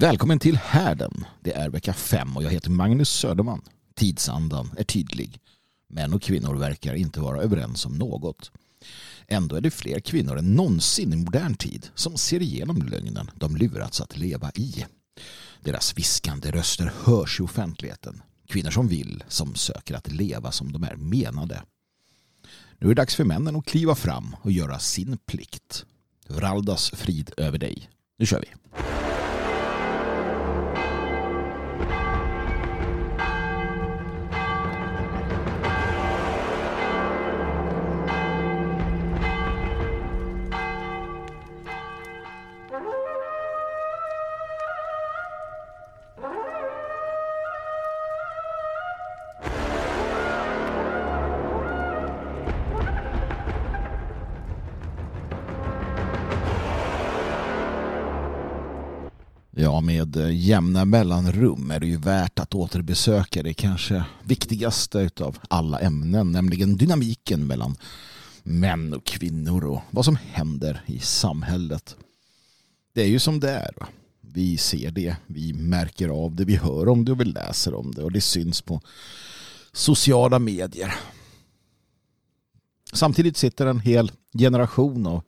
Välkommen till härden. Det är vecka fem och jag heter Magnus Söderman. Tidsandan är tydlig. Män och kvinnor verkar inte vara överens om något. Ändå är det fler kvinnor än någonsin i modern tid som ser igenom lögnen de lurats att leva i. Deras viskande röster hörs i offentligheten. Kvinnor som vill, som söker att leva som de är menade. Nu är det dags för männen att kliva fram och göra sin plikt. Vraldas frid över dig. Nu kör vi. Med jämna mellanrum är det ju värt att återbesöka det kanske viktigaste av alla ämnen, nämligen dynamiken mellan män och kvinnor och vad som händer i samhället. Det är ju som det är. Vi ser det, vi märker av det, vi hör om det och vi läser om det och det syns på sociala medier. Samtidigt sitter en hel generation av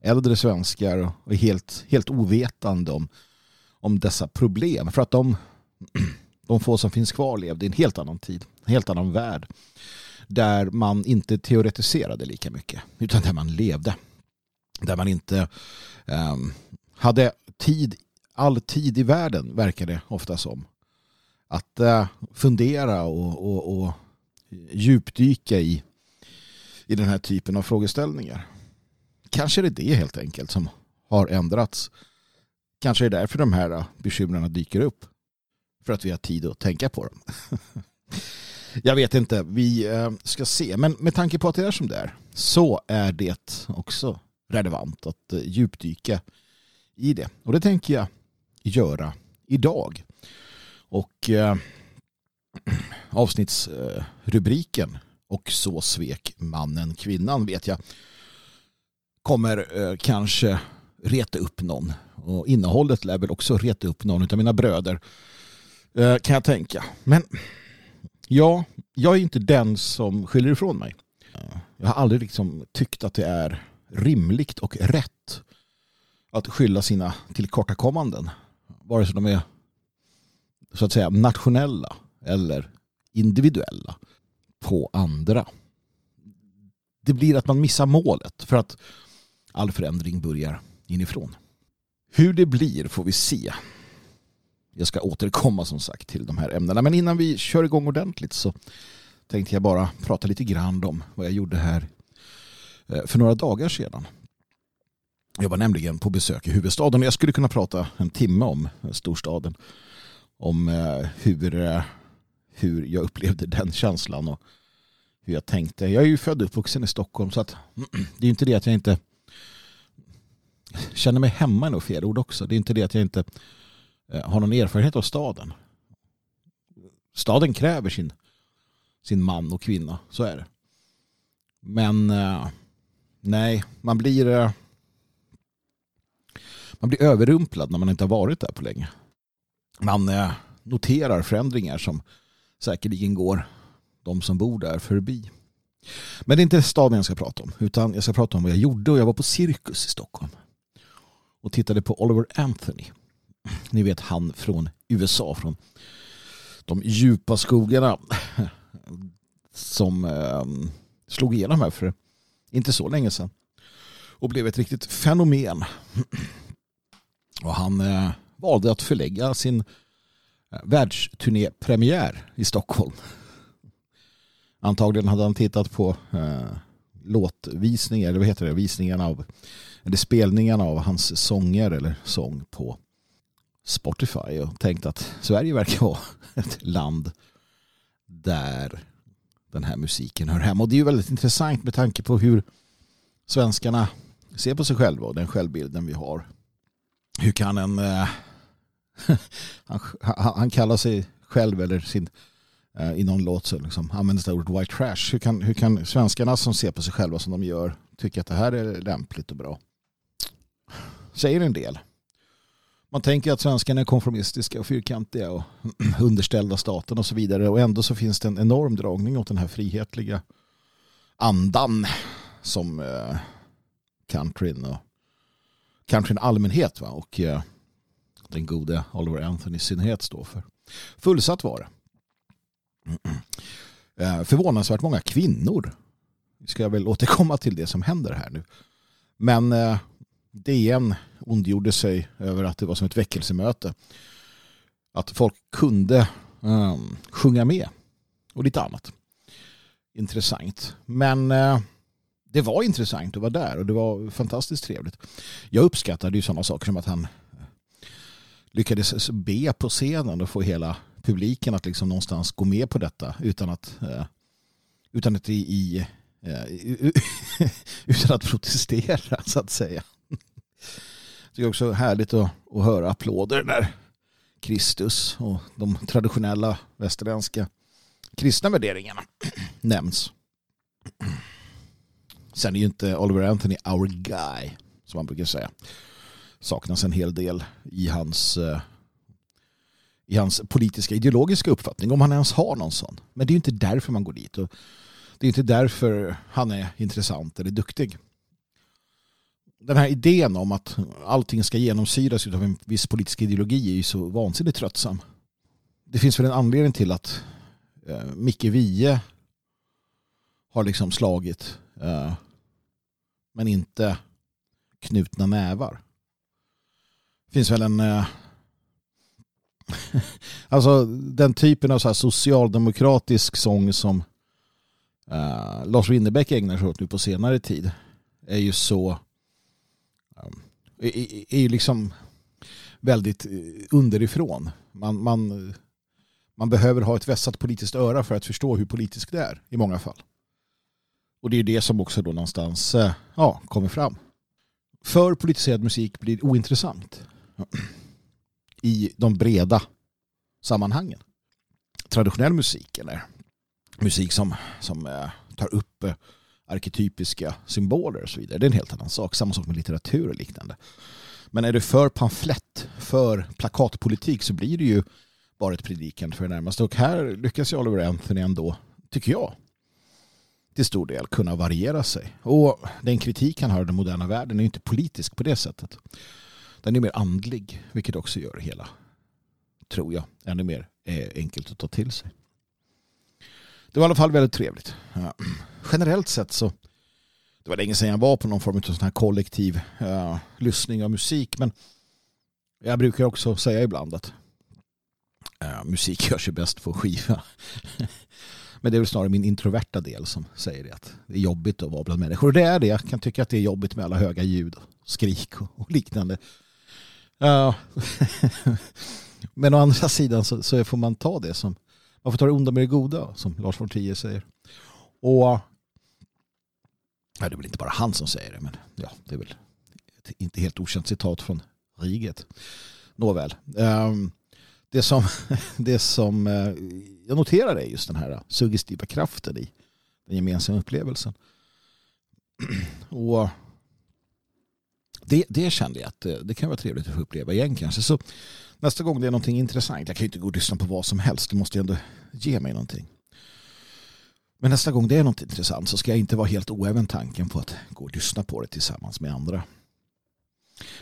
äldre svenskar och är helt, helt ovetande om om dessa problem. För att de, de få som finns kvar levde i en helt annan tid, en helt annan värld. Där man inte teoretiserade lika mycket, utan där man levde. Där man inte um, hade tid, all tid i världen, verkar det ofta som. Att uh, fundera och, och, och djupdyka i, i den här typen av frågeställningar. Kanske är det det helt enkelt som har ändrats Kanske är det därför de här äh, bekymren dyker upp. För att vi har tid att tänka på dem. Jag vet inte, vi äh, ska se. Men med tanke på att det är som det är så är det också relevant att äh, djupdyka i det. Och det tänker jag göra idag. Och eh, avsnittsrubriken och så svek mannen kvinnan vet jag kommer eh, kanske reta upp någon och innehållet lär väl också reta upp någon av mina bröder. Eh, kan jag tänka. Men ja, jag är inte den som skyller ifrån mig. Eh, jag har aldrig liksom tyckt att det är rimligt och rätt att skylla sina tillkortakommanden. Vare sig de är så att säga nationella eller individuella på andra. Det blir att man missar målet för att all förändring börjar inifrån. Hur det blir får vi se. Jag ska återkomma som sagt till de här ämnena. Men innan vi kör igång ordentligt så tänkte jag bara prata lite grann om vad jag gjorde här eh, för några dagar sedan. Jag var nämligen på besök i huvudstaden och jag skulle kunna prata en timme om eh, storstaden. Om eh, hur, hur jag upplevde den känslan och hur jag tänkte. Jag är ju född och uppvuxen i Stockholm så att det är inte det att jag inte känner mig hemma är nog fel ord också. Det är inte det att jag inte eh, har någon erfarenhet av staden. Staden kräver sin, sin man och kvinna, så är det. Men eh, nej, man blir eh, man blir överrumplad när man inte har varit där på länge. Man noterar förändringar som säkerligen går de som bor där förbi. Men det är inte staden jag ska prata om, utan jag ska prata om vad jag gjorde och jag var på cirkus i Stockholm och tittade på Oliver Anthony. Ni vet han från USA, från de djupa skogarna som eh, slog igenom här för inte så länge sedan och blev ett riktigt fenomen. Och han eh, valde att förlägga sin eh, världsturnépremiär i Stockholm. Antagligen hade han tittat på eh, låtvisningar, eller vad heter det, visningarna av eller spelningarna av hans sånger eller sång på Spotify och tänkt att Sverige verkar vara ett land där den här musiken hör hemma. Och det är ju väldigt intressant med tanke på hur svenskarna ser på sig själva och den självbilden vi har. Hur kan en... Eh, han, han, kallar sig själv eller sin eh, i någon låt så liksom, används det ordet white trash. Hur kan, hur kan svenskarna som ser på sig själva som de gör tycka att det här är lämpligt och bra? Säger en del. Man tänker att svenskarna är konformistiska och fyrkantiga och underställda staten och så vidare. Och ändå så finns det en enorm dragning åt den här frihetliga andan som eh, countryn och countryn allmänhet va? och eh, den gode Oliver Anthony i synnerhet står för. Fullsatt var det. Eh, förvånansvärt många kvinnor. Ska jag väl återkomma till det som händer här nu. Men eh, DN ondgjorde sig över att det var som ett väckelsemöte. Att folk kunde um, sjunga med och lite annat. Intressant. Men uh, det var intressant att vara där och det var fantastiskt trevligt. Jag uppskattade ju sådana saker som att han eh, lyckades be på scenen och få hela publiken att liksom någonstans gå med på detta utan att, uh, utan att, i, i utan att protestera så att säga. Det är också härligt att, att höra applåder när Kristus och de traditionella västerländska kristna värderingarna nämns. Sen är ju inte Oliver Anthony our guy, som man brukar säga. Saknas en hel del i hans, eh, i hans politiska ideologiska uppfattning, om han ens har någon sån. Men det är ju inte därför man går dit. Och det är inte därför han är intressant eller duktig den här idén om att allting ska genomsyras av en viss politisk ideologi är ju så vansinnigt tröttsam. Det finns väl en anledning till att eh, Micke Wiehe har liksom slagit eh, men inte knutna nävar. Det finns väl en eh, alltså den typen av så här socialdemokratisk sång som eh, Lars Winnerbäck ägnar sig åt nu på senare tid är ju så är ju liksom väldigt eh, underifrån. Man, man, man behöver ha ett vässat politiskt öra för att förstå hur politiskt det är i många fall. Och det är det som också då någonstans eh, ja, kommer fram. För politiserad musik blir ointressant i de breda sammanhangen. Traditionell musik eller musik som, som eh, tar upp arketypiska symboler och så vidare. Det är en helt annan sak. Samma sak med litteratur och liknande. Men är du för pamflett, för plakatpolitik så blir det ju bara ett predikande för det närmaste. Och här lyckas ju Oliver Anthony ändå, tycker jag, till stor del kunna variera sig. Och den kritik han har i den moderna världen är ju inte politisk på det sättet. Den är mer andlig, vilket också gör hela, tror jag, ännu mer eh, enkelt att ta till sig. Det var i alla fall väldigt trevligt. Generellt sett så det var länge sedan jag var på någon form av sån här kollektiv uh, lyssning av musik men jag brukar också säga ibland att uh, musik görs ju bäst på skiva. men det är väl snarare min introverta del som säger det att det är jobbigt att vara bland människor. Och det är det. Jag kan tycka att det är jobbigt med alla höga ljud och skrik och, och liknande. Uh, men å andra sidan så, så, får man ta det som man får ta det onda med det goda som Lars von Trier säger. Och ja, det är väl inte bara han som säger det men ja, det är väl ett inte helt okänt citat från Riget. Nåväl. Ehm, det som, det som eh, jag noterar är just den här suggestiva kraften i den gemensamma upplevelsen. Och det, det kände jag att eh, det, kan vara trevligt att få uppleva igen kanske. Så nästa gång det är någonting intressant, jag kan ju inte gå och lyssna på vad som helst, det måste ju ändå ge mig någonting. Men nästa gång det är något intressant så ska jag inte vara helt oäven tanken på att gå och lyssna på det tillsammans med andra.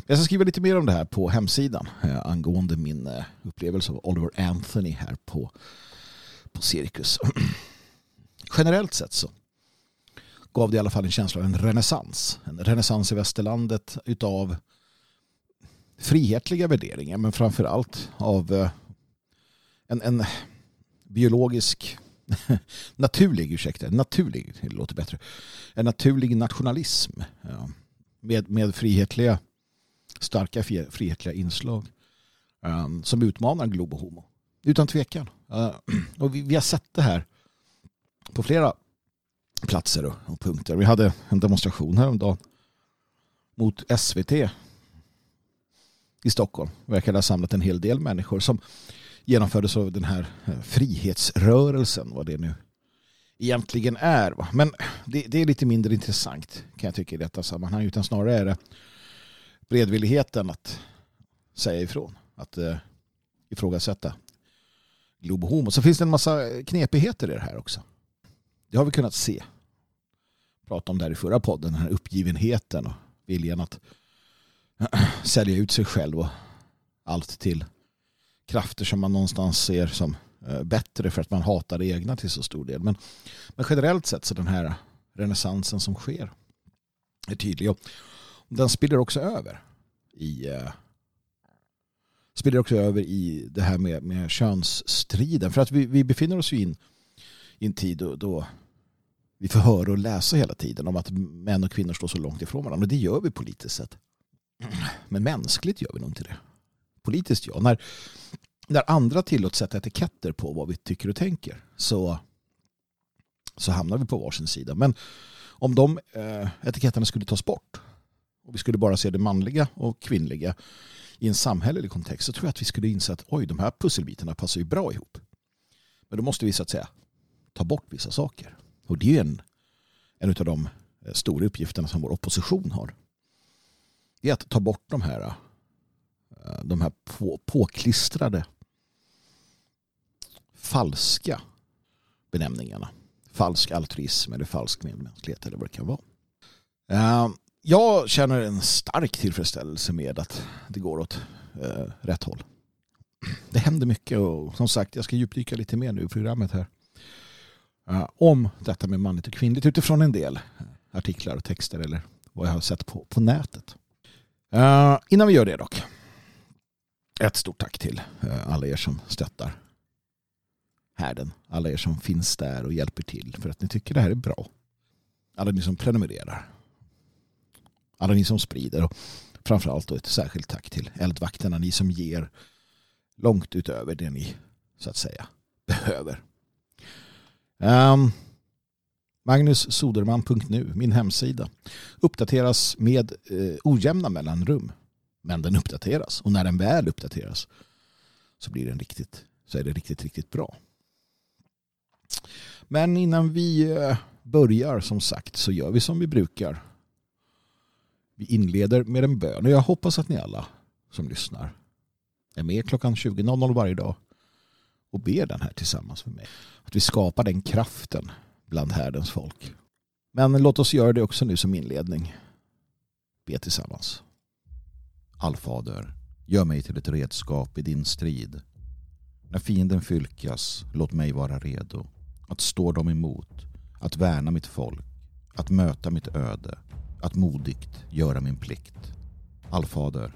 Jag ska skriva lite mer om det här på hemsidan eh, angående min eh, upplevelse av Oliver Anthony här på, på Cirkus. Generellt sett så gav det i alla fall en känsla av en renässans. En renässans i västerlandet utav frihetliga värderingar men framför allt av eh, en, en biologisk naturlig, ursäkta, naturlig, det låter bättre. En naturlig nationalism ja, med, med frihetliga, starka frihetliga inslag um, som utmanar Globo Homo. Utan tvekan. Uh, och vi, vi, har sett det här på flera platser och, och punkter. Vi hade en demonstration häromdagen mot SVT i Stockholm. Verkar ha samlat en hel del människor som genomfördes av den här eh, frihetsrörelsen, vad det nu egentligen är. Men det, det, är lite mindre intressant kan jag tycka i detta sammanhang, utan snarare är det bredvilligheten att säga ifrån. Att eh, ifrågasätta Globo Homo. Så finns det en massa knepigheter i det här också. Det har vi kunnat se. Prata om det här i förra podden. Den här uppgivenheten och viljan att sälja ut sig själv och allt till krafter som man någonstans ser som eh, bättre för att man hatar det egna till så stor del. Men, men generellt sett så den här renässansen som sker är tydlig. Och den spiller också över i eh, spiller också över i det här med, med könsstriden. För att vi, vi befinner oss ju in, i en tid då, då vi får höra och läsa hela tiden om att män och kvinnor står så långt ifrån varandra. Och det gör vi politiskt sett. Men mänskligt gör vi nog inte det. Politiskt ja. När, när andra tillåts sätta etiketter på vad vi tycker och tänker så, så hamnar vi på varsin sida. Men om de eh, etiketterna skulle tas bort och vi skulle bara se det manliga och kvinnliga i en samhällelig kontext så tror jag att vi skulle inse att oj, de här pusselbitarna passar ju bra ihop. Men då måste vi så att säga ta bort vissa saker. Och det är en, en av de eh, stora uppgifterna som vår opposition har. Det är att ta bort de här, eh, de här på, påklistrade falska benämningarna. Falsk altruism eller falsk medmänsklighet eller vad det kan vara. Eh, jag känner en stark tillfredsställelse med att det går åt rätt håll. Det händer mycket och som sagt jag ska djupdyka lite mer nu i programmet här Eh, om detta med manligt och kvinnligt utifrån en del artiklar och texter eller vad jag har sett på, på nätet. Uh, innan vi gör det dock. Ett stort tack till uh, alla er som stöttar härden. Alla er som finns där och hjälper till för att ni tycker det här är bra. Alla ni som prenumererar. Alla ni som sprider och framförallt då ett särskilt tack till eldvakterna. Ni som ger långt utöver det ni så att säga behöver. Ehm, um, Magnussoderman.nu, min hemsida, uppdateras med eh, ojämna mellanrum. Men den uppdateras och när den väl uppdateras så blir den riktigt, så är det riktigt, riktigt bra. Men innan vi eh, börjar som sagt så gör vi som vi brukar. Vi inleder med en bön och jag hoppas att ni alla som lyssnar är med klockan 20.00 varje dag och ber den här tillsammans med mig. Att vi skapar den kraften bland härdens folk. Men låt oss göra det också nu som inledning. Be tillsammans. Allfader, gör mig till ett redskap i din strid. När fienden fylkas, låt mig vara redo. Att stå dem emot, att värna mitt folk, att möta mitt öde, att modigt göra min plikt. Allfader,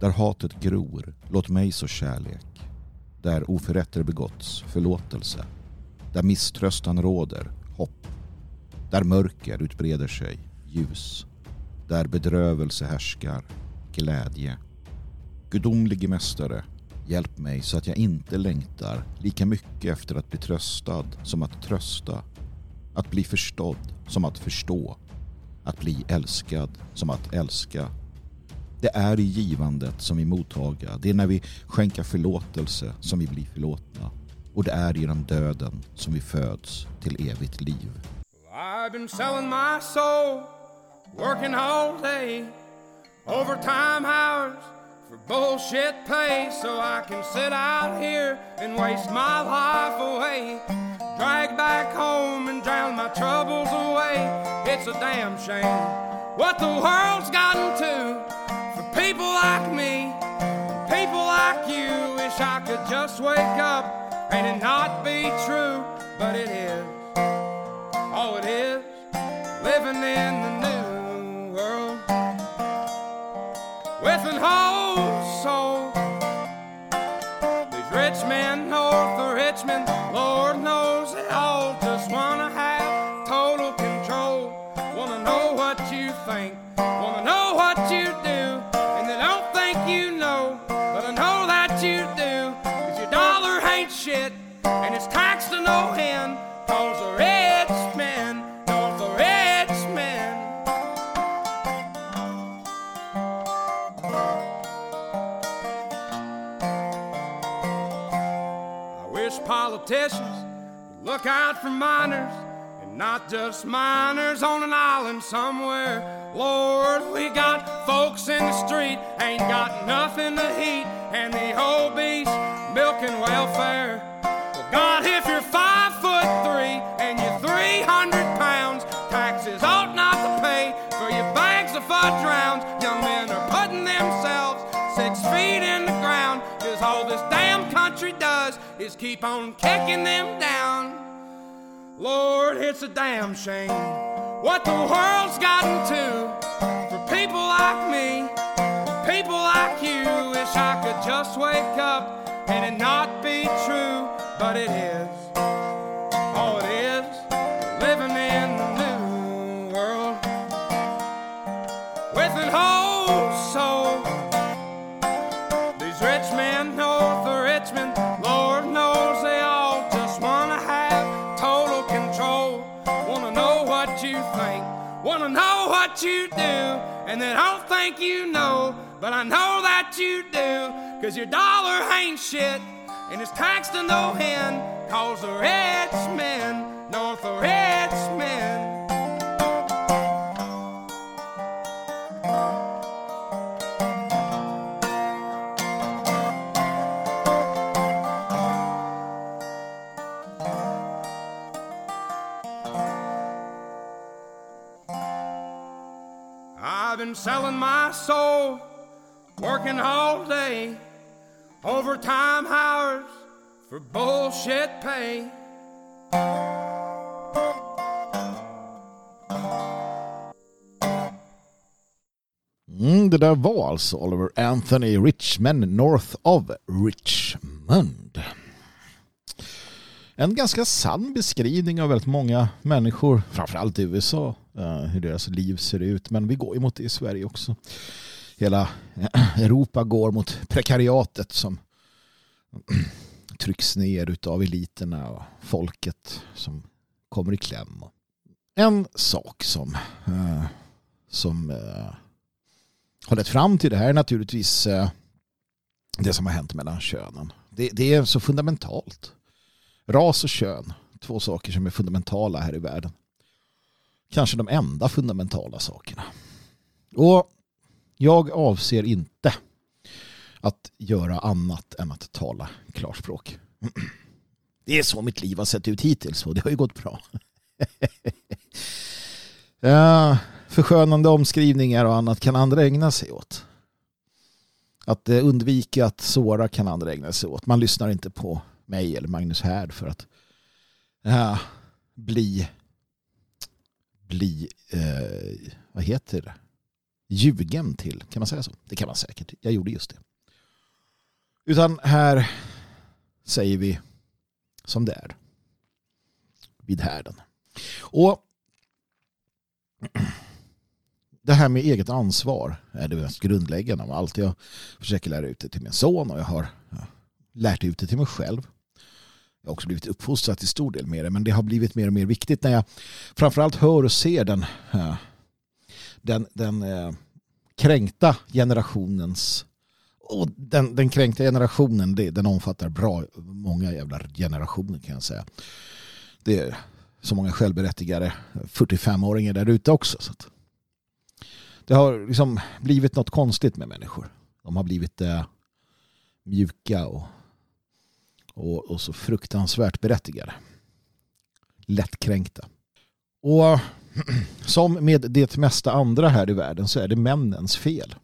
där hatet gror, låt mig så kärlek. Där oförrätter begåtts, förlåtelse. Där misströstan råder, hopp. Där mörker utbreder sig, ljus. Där bedrövelse härskar, glädje. Gudomlige mästare, hjälp mig så att jag inte längtar lika mycket efter att bli tröstad som att trösta. Att bli förstådd som att förstå. Att bli älskad som att älska. Det är i givandet som vi mottaga. Det är när vi skänker förlåtelse som vi blir förlåtna. Och det är genom döden som vi föds till evigt liv. I've been selling my soul, working all day, overtime hours for bullshit pay, so I can sit out here and waste my life away. Drag back home and drown my troubles away. It's a damn shame what the world's gotten to people like me, people like you. Wish I could just wake up and it not be true, but it is. Oh, it is living in the new world with an whole soul. These rich men oh, north of Richmond, politicians look out for miners, and not just miners on an island somewhere. Lord, we got folks in the street ain't got nothing to eat, and the obese milking welfare. Does is keep on kicking them down. Lord, it's a damn shame what the world's gotten to for people like me, people like you. Wish I could just wake up and it not be true, but it is. You do, and they don't think you know, but I know that you do, cause your dollar ain't shit, and it's taxed to no end, cause the rich men know the rich men. Been selling my soul, working all day, overtime hours for bullshit pay. Mm, det där var alltså Oliver Anthony Richman North of Richmond. En ganska sann beskrivning av väldigt många människor, framförallt i USA, eh, hur deras liv ser ut. Men vi går ju mot det i Sverige också. Hela Europa går mot prekariatet som trycks ner av eliterna och folket som kommer i kläm. En sak som, eh, som eh, har lett fram till det här är naturligtvis det som har hänt mellan könen. Det, det är så fundamentalt. Ras och kön, två saker som är fundamentala här i världen. Kanske de enda fundamentala sakerna. Och jag avser inte att göra annat än att tala klarspråk. Det är så mitt liv har sett ut hittills och det har ju gått bra. Eh, förskönande omskrivningar och annat kan andra ägna sig åt. Att eh, undvika att såra kan andra ägna sig åt. Man lyssnar inte på mig eller Magnus Härd för att äh, bli bli äh, vad heter det? ljugen till. Kan man säga så? Det kan man säkert. Jag gjorde just det. Utan här säger vi som det är. Vid härden. Och det här med eget ansvar är det mest grundläggande av allt. Jag försöker lära ut det till min son och jag har lärt ut det till mig själv. Jag har också blivit uppfostrad till stor del med det men det har blivit mer och mer viktigt när jag framförallt hör och ser den, eh, den, den eh, kränkta generationens och den, den kränkta generationen det, den omfattar bra många jävla generationer kan jag säga. Det är så många självberättigade 45-åringar där ute också. Så det har liksom blivit något konstigt med människor. De har blivit eh, mjuka och, och, och, så fruktansvärt berättigade. Lättkränkta. Och som med det mesta andra här i världen så är det männens fel.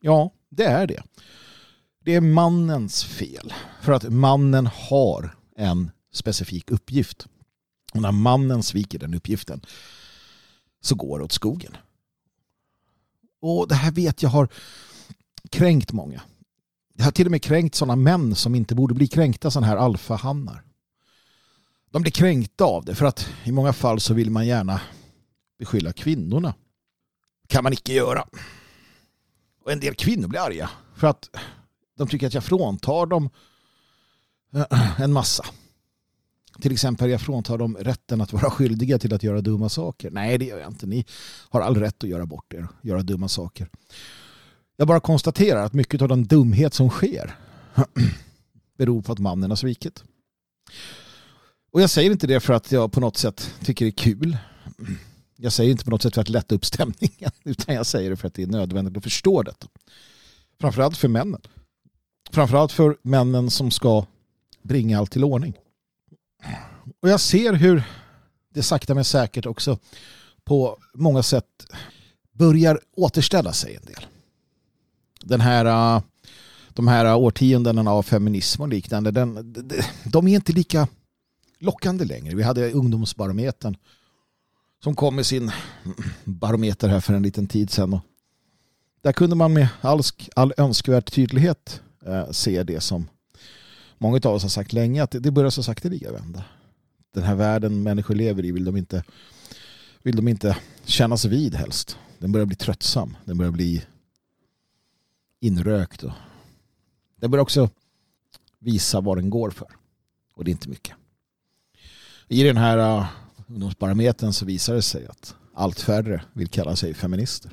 Ja, det är det. Det är mannens fel. För att mannen har en specifik uppgift. Och när mannen sviker den uppgiften så går det åt skogen. Och det här vet jag har kränkt många. Det har till och med kränkt sådana män som inte borde bli kränkta, sådana här alfahannar. De blir kränkta av det för att i många fall så vill man gärna beskylla kvinnorna. kan man icke göra. Och en del kvinnor blir arga för att de tycker att jag fråntar dem eh, en massa. Till exempel jag fråntar dem rätten att vara skyldiga till att göra dumma saker. Nej, det gör jag inte. Ni har all rätt att göra bort er, göra dumma saker. Jag bara konstaterar att mycket av den dumhet som sker beror på att mannen har svikit. Och jag säger inte det för att jag på något sätt tycker det är kul. Jag säger inte på något sätt för att lätta upp stämningen utan jag säger det för att det är nödvändigt att förstå detta. Framförallt för männen. Framförallt för männen som ska bringa allt till ordning. Och jag ser hur det sakta men säkert också på många sätt börjar återställa sig en del. Den här, äh, de här årtiondena av feminism och liknande, den, de är inte lika lockande längre. Vi hade ungdomsbarometern som kom med sin barometer här för en liten tid sedan. Och där kunde man med all, all önskvärd tydlighet äh, se det som många av oss har sagt länge, att det börjar så sakteliga vända. Den här världen människor lever i vill de inte, vill de inte kännas vid helst. Den börjar bli tröttsam. Den börjar bli inrökt. Och den börjar också visa vad den går för. Och det är inte mycket. I den här uh, ungdomsbarometern så visar det sig att allt färre vill kalla sig feminister.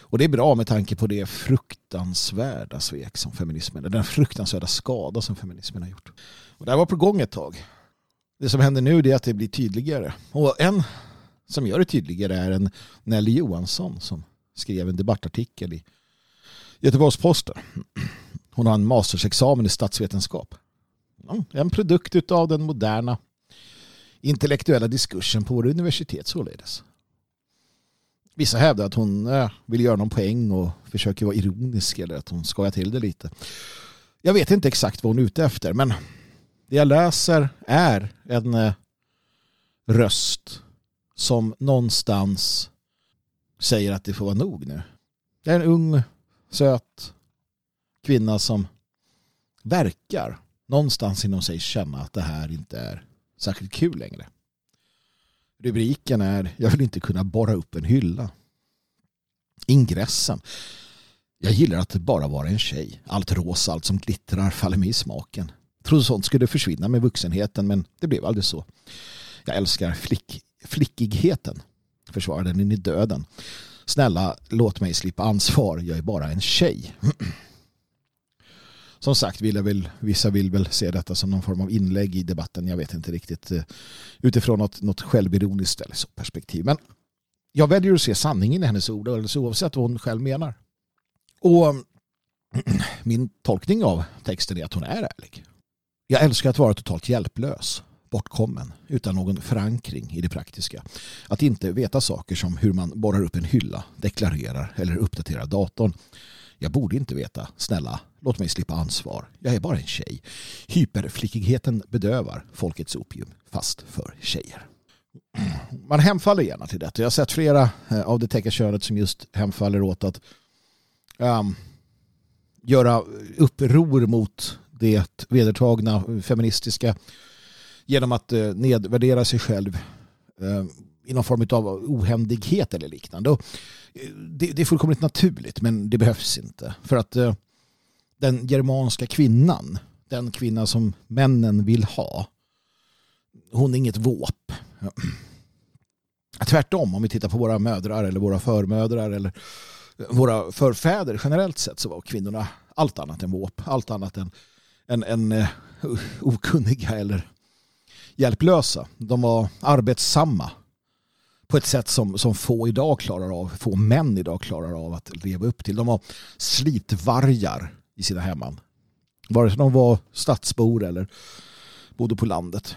Och det är bra med tanke på det fruktansvärda svek som feminismen, den fruktansvärda skada som feminismen har gjort. Och det här var på gång ett tag. Det som händer nu är att det blir tydligare. Och en som gör det tydligare är en Nelly Johansson som skrev en debattartikel i Göteborgs-Posten. Hon har en mastersexamen i statsvetenskap. En produkt av den moderna intellektuella diskursen på våra universitet således. Vissa hävdar att hon eh, vill göra någon poäng och försöker vara ironisk eller att hon skojar till det lite. Jag vet inte exakt vad hon är ute efter men det jag läser är en eh, röst som någonstans säger att det får vara nog nu. Det är en ung, söt kvinna som verkar någonstans inom sig känna att det här inte är särskilt kul längre. Rubriken är Jag vill inte kunna borra upp en hylla. Ingressen. Jag gillar att bara vara en tjej. Allt rosa, allt som glittrar faller mig i smaken. Trodde sånt skulle försvinna med vuxenheten men det blev aldrig så. Jag älskar flick, flickigheten. Försvarar den in i döden. Snälla, låt mig slippa ansvar. Jag är bara en tjej. Som sagt, vill väl, vissa vill väl se detta som någon form av inlägg i debatten. Jag vet inte riktigt eh, utifrån något, något självironiskt eller så perspektiv. Men jag väljer att se sanningen i hennes ord alldeles oavsett vad hon själv menar. Och min tolkning av texten är att hon är ärlig. Jag älskar att vara totalt hjälplös, bortkommen, utan någon förankring i det praktiska. Att inte veta saker som hur man borrar upp en hylla, deklarerar eller uppdaterar datorn. Jag borde inte veta. Snälla, låt mig slippa ansvar. Jag är bara en tjej. Hyperflickigheten bedövar folkets opium, fast för tjejer. Man hemfaller gärna till detta. Jag har sett flera eh, av det täckarkönet som just hemfaller åt att um, göra uppror mot det vedertagna feministiska genom att eh, nedvärdera sig själv eh, i någon form av ohändighet eller liknande. Och eh, det, är fullkomligt naturligt men det behövs inte. För att den germanska kvinnan, den kvinna som männen vill ha, hon är inget våp. Tvärtom, om vi tittar på våra mödrar eller våra förmödrar eller våra förfäder generellt sett så var kvinnorna allt annat än våp, allt annat än, än, än uh, okunniga eller hjälplösa. De var arbetsamma på ett sätt som, som få idag klarar av, få män idag klarar av att leva upp till. De var slitvargar i sina hemman. Vare sig de var stadsbor eller bodde på landet.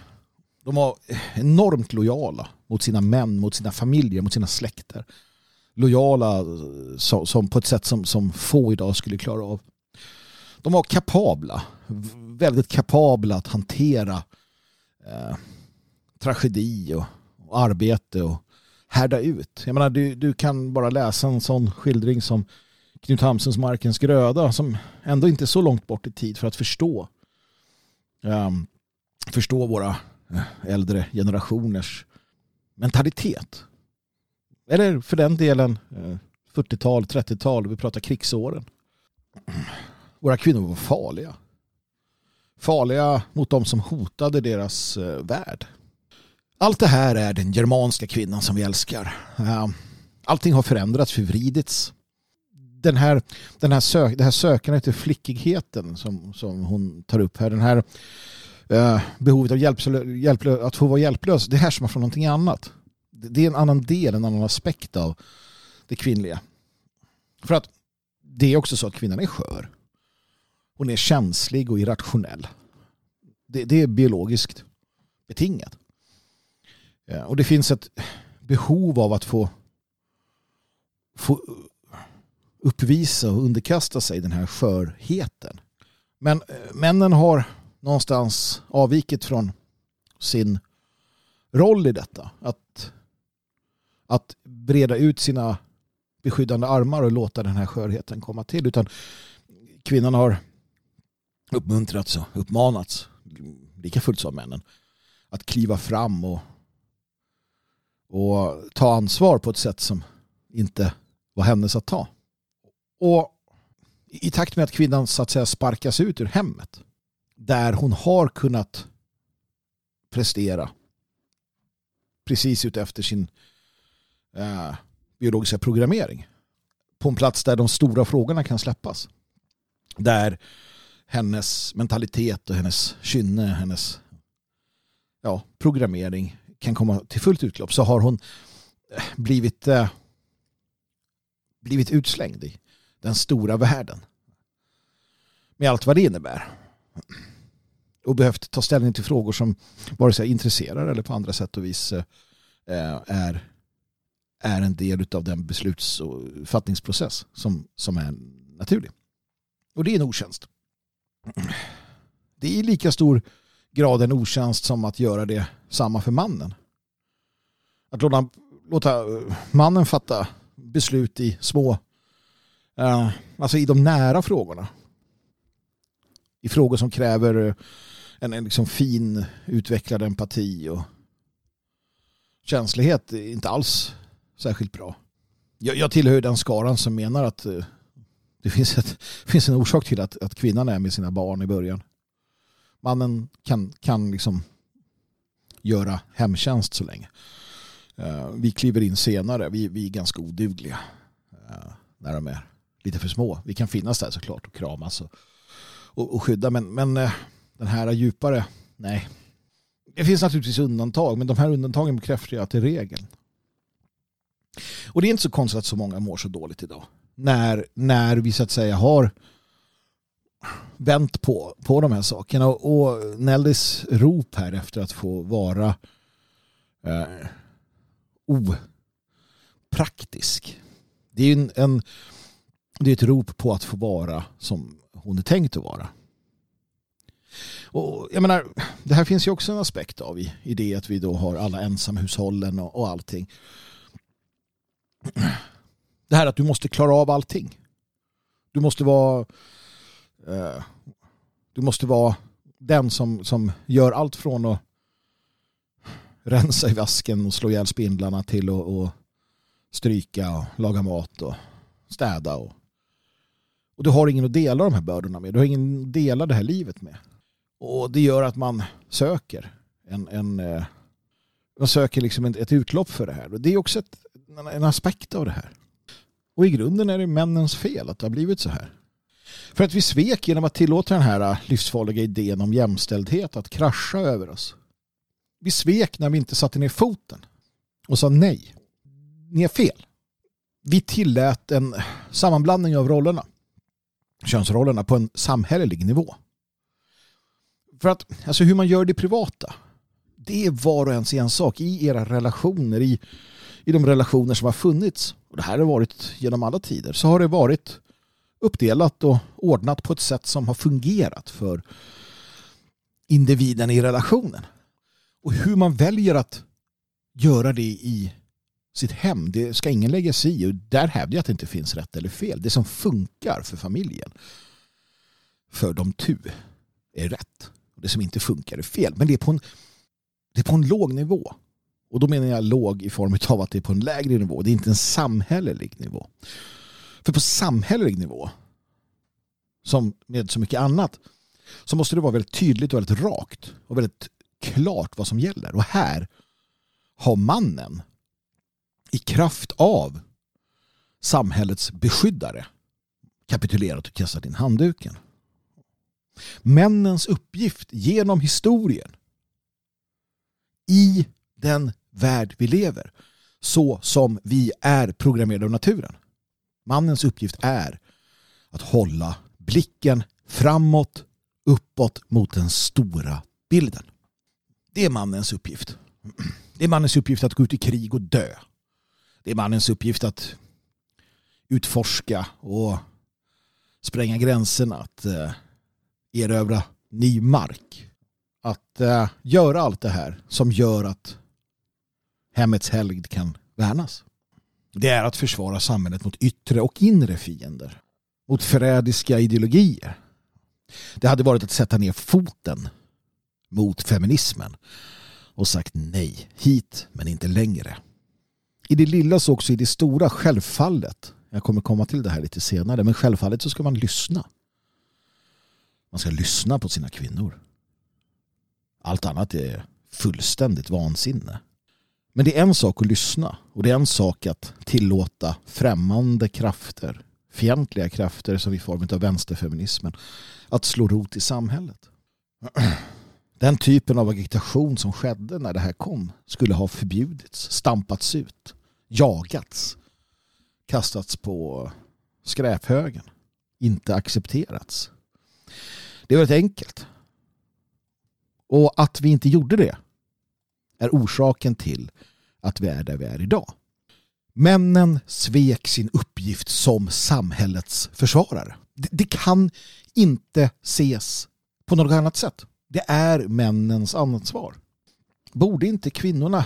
De var enormt lojala mot sina män, mot sina familjer, mot sina släkter. Lojala eh, som, som på ett sätt som, som få idag skulle klara av. De var kapabla, väldigt kapabla att hantera eh, tragedi och, och arbete och härda ut. Jag menar, du, du kan bara läsa en sån skildring som Knut Hamsens Markens gröda som ändå inte är så långt bort i tid för att förstå um, förstå våra eh, äldre generationers mentalitet. Eller för den delen eh, 40-tal, 30-tal, vi pratar krigsåren. Våra kvinnor var farliga. Farliga mot de som hotade deras eh, värld. Allt det här är den germanska kvinnan som vi älskar. Eh, allting har förändrats, förvridits. Den här, den här sök, det här sökandet efter flickigheten som, som hon tar upp här, den här eh, behovet av hjälp, hjälp, att få vara hjälplös, det härstammar från någonting annat. det är en annan del, en annan aspekt av det kvinnliga. För att det är också så att kvinnan är skör. Hon är känslig och irrationell. Det, det är biologiskt betingat. Eh, och det finns ett behov av att få, få uppvisa och underkasta sig den här skörheten. Men eh, männen har någonstans avvikit från sin roll i detta. Att, att breda ut sina beskyddande armar och låta den här skörheten komma till. Utan kvinnan har uppmuntrats och uppmanats, lika fullt som männen, att kliva fram och, och ta ansvar på ett sätt som inte var hennes att ta. Och i takt med att kvinnan så att säga sparkas ut ur hemmet där hon har kunnat prestera precis utefter sin eh, biologiska programmering på en plats där de stora frågorna kan släppas. Där hennes mentalitet och hennes kynne, hennes ja, programmering kan komma till fullt utlopp så har hon eh, blivit, eh, blivit utslängd i den stora världen. Med allt vad det innebär. Och behövt ta ställning till frågor som vare sig intresserar eller på andra sätt och vis eh, eh är, är en del av den besluts och fattningsprocess som, som är naturlig. Och det är en otjänst. Det är i lika stor grad en otjänst som att göra det samma för mannen. Att låta, låta eh, mannen fatta beslut i små eh, alltså i de nära frågorna. I frågor som kräver eh, en, en liksom fin utvecklad empati och känslighet är inte alls särskilt bra. Jag, jag tillhör den skaran som menar att eh, det finns, ett, finns en orsak till att, att kvinnan är med sina barn i början. Mannen kan, kan liksom göra hemtjänst så länge. Eh, vi kliver in senare. Vi, vi är ganska odugliga eh, när de är lite för små. Vi kan finnas där såklart och kramas och, och, och skydda. Men, men eh, den här djupare, nej. Det finns naturligtvis undantag, men de här undantagen bekräftar ju att det är regeln. Och det är inte så konstigt att så många mår så dåligt idag. När, när vi så att säga har vänt på, på de här sakerna. Och, och Neldis rop här efter att få vara eh, opraktisk. Det är ju en, en det är ett rop på att få vara som hon är tänkt att vara. Och jag menar, det här finns ju också en aspekt av i, i det att vi då har alla ensamhushållen och, och allting. Det här att du måste klara av allting. Du måste vara eh, du måste vara den som, som gör allt från att rensa i vasken och slå ihjäl spindlarna till att och stryka och laga mat och städa och och du har ingen att dela de här bördorna med. Du har ingen att dela det här livet med. Och det gör att man söker en, en eh, man söker liksom ett utlopp för det här. Och det är också ett, en aspekt av det här. Och i grunden är det männens fel att det har blivit så här. För att vi svek genom att tillåta den här äh, livsfarliga idén om jämställdhet att krascha över oss. Vi svek när vi inte satte ner foten och sa nej. Ni är fel. Vi tillät en sammanblandning av rollerna könsrollerna på en samhällelig nivå. För att alltså hur man gör det privata, det är var och ens en sak i era relationer, i, i de relationer som har funnits. Och det här har varit genom alla tider. Så har det varit uppdelat och ordnat på ett sätt som har fungerat för individen i relationen. Och hur man väljer att göra det i sitt hem. Det ska ingen lägga sig i. Och där hävdar jag att det inte finns rätt eller fel. Det som funkar för familjen, för de tu, är rätt. Det som inte funkar är fel. Men det är på en, det är på en låg nivå. Och då menar jag låg i form av att det är på en lägre nivå. Det är inte en samhällelig nivå. För på samhällelig nivå, som med så mycket annat, så måste det vara väldigt tydligt och väldigt rakt och väldigt klart vad som gäller. Och här har mannen i kraft av samhällets beskyddare kapitulerat och kastat in handduken. Männens uppgift genom historien i den värld vi lever så som vi är programmerade av naturen. Mannens uppgift är att hålla blicken framåt, uppåt mot den stora bilden. Det är mannens uppgift. Det är mannens uppgift att gå ut i krig och dö. Det är mannens uppgift att utforska och spränga gränserna, att eh, erövra ny mark. Att eh, göra allt det här som gör att hemmets helgd kan värnas. Det är att försvara samhället mot yttre och inre fiender. Mot förrädiska ideologier. Det hade varit att sätta ner foten mot feminismen och sagt nej, hit men inte längre. I det lilla så också i det stora, självfallet. Jag kommer komma till det här lite senare, men självfallet så ska man lyssna. Man ska lyssna på sina kvinnor. Allt annat är fullständigt vansinne. Men det är en sak att lyssna och det är en sak att tillåta främmande krafter, fientliga krafter som i form av vänsterfeminismen, att slå rot i samhället. Den typen av agitation som skedde när det här kom skulle ha förbjudits, stampats ut, jagats, kastats på skräphögen, inte accepterats. Det är väldigt enkelt. Och att vi inte gjorde det är orsaken till att vi är där vi är idag. Männen svek sin uppgift som samhällets försvarare. Det kan inte ses på något annat sätt. Det är männens ansvar. Borde inte kvinnorna,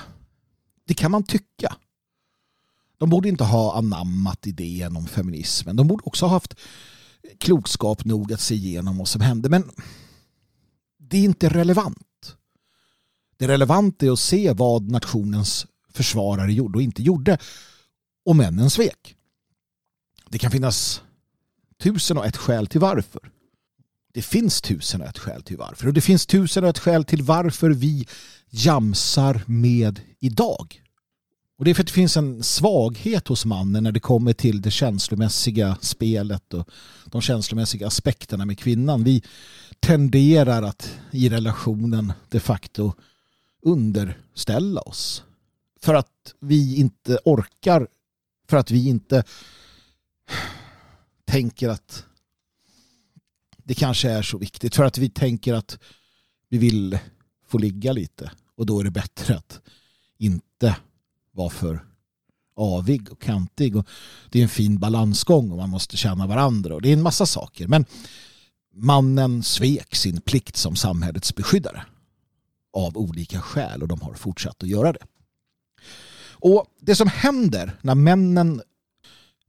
det kan man tycka. De borde inte ha anammat idén om feminismen. De borde också ha haft klokskap nog att se igenom vad som hände. Men det är inte relevant. Det relevanta är att se vad nationens försvarare gjorde och inte gjorde. Och männen svek. Det kan finnas tusen och ett skäl till varför. Det finns tusen och ett skäl till varför. Och det finns tusen och ett skäl till varför vi jamsar med idag. Och det är för att det finns en svaghet hos mannen när det kommer till det känslomässiga spelet och de känslomässiga aspekterna med kvinnan. Vi tenderar att i relationen de facto underställa oss. För att vi inte orkar, för att vi inte tänker att det kanske är så viktigt. För att vi tänker att vi vill få ligga lite och då är det bättre att inte vara för avig och kantig. Och det är en fin balansgång och man måste känna varandra och det är en massa saker. Men mannen svek sin plikt som samhällets beskyddare av olika skäl och de har fortsatt att göra det. Och det som händer när männen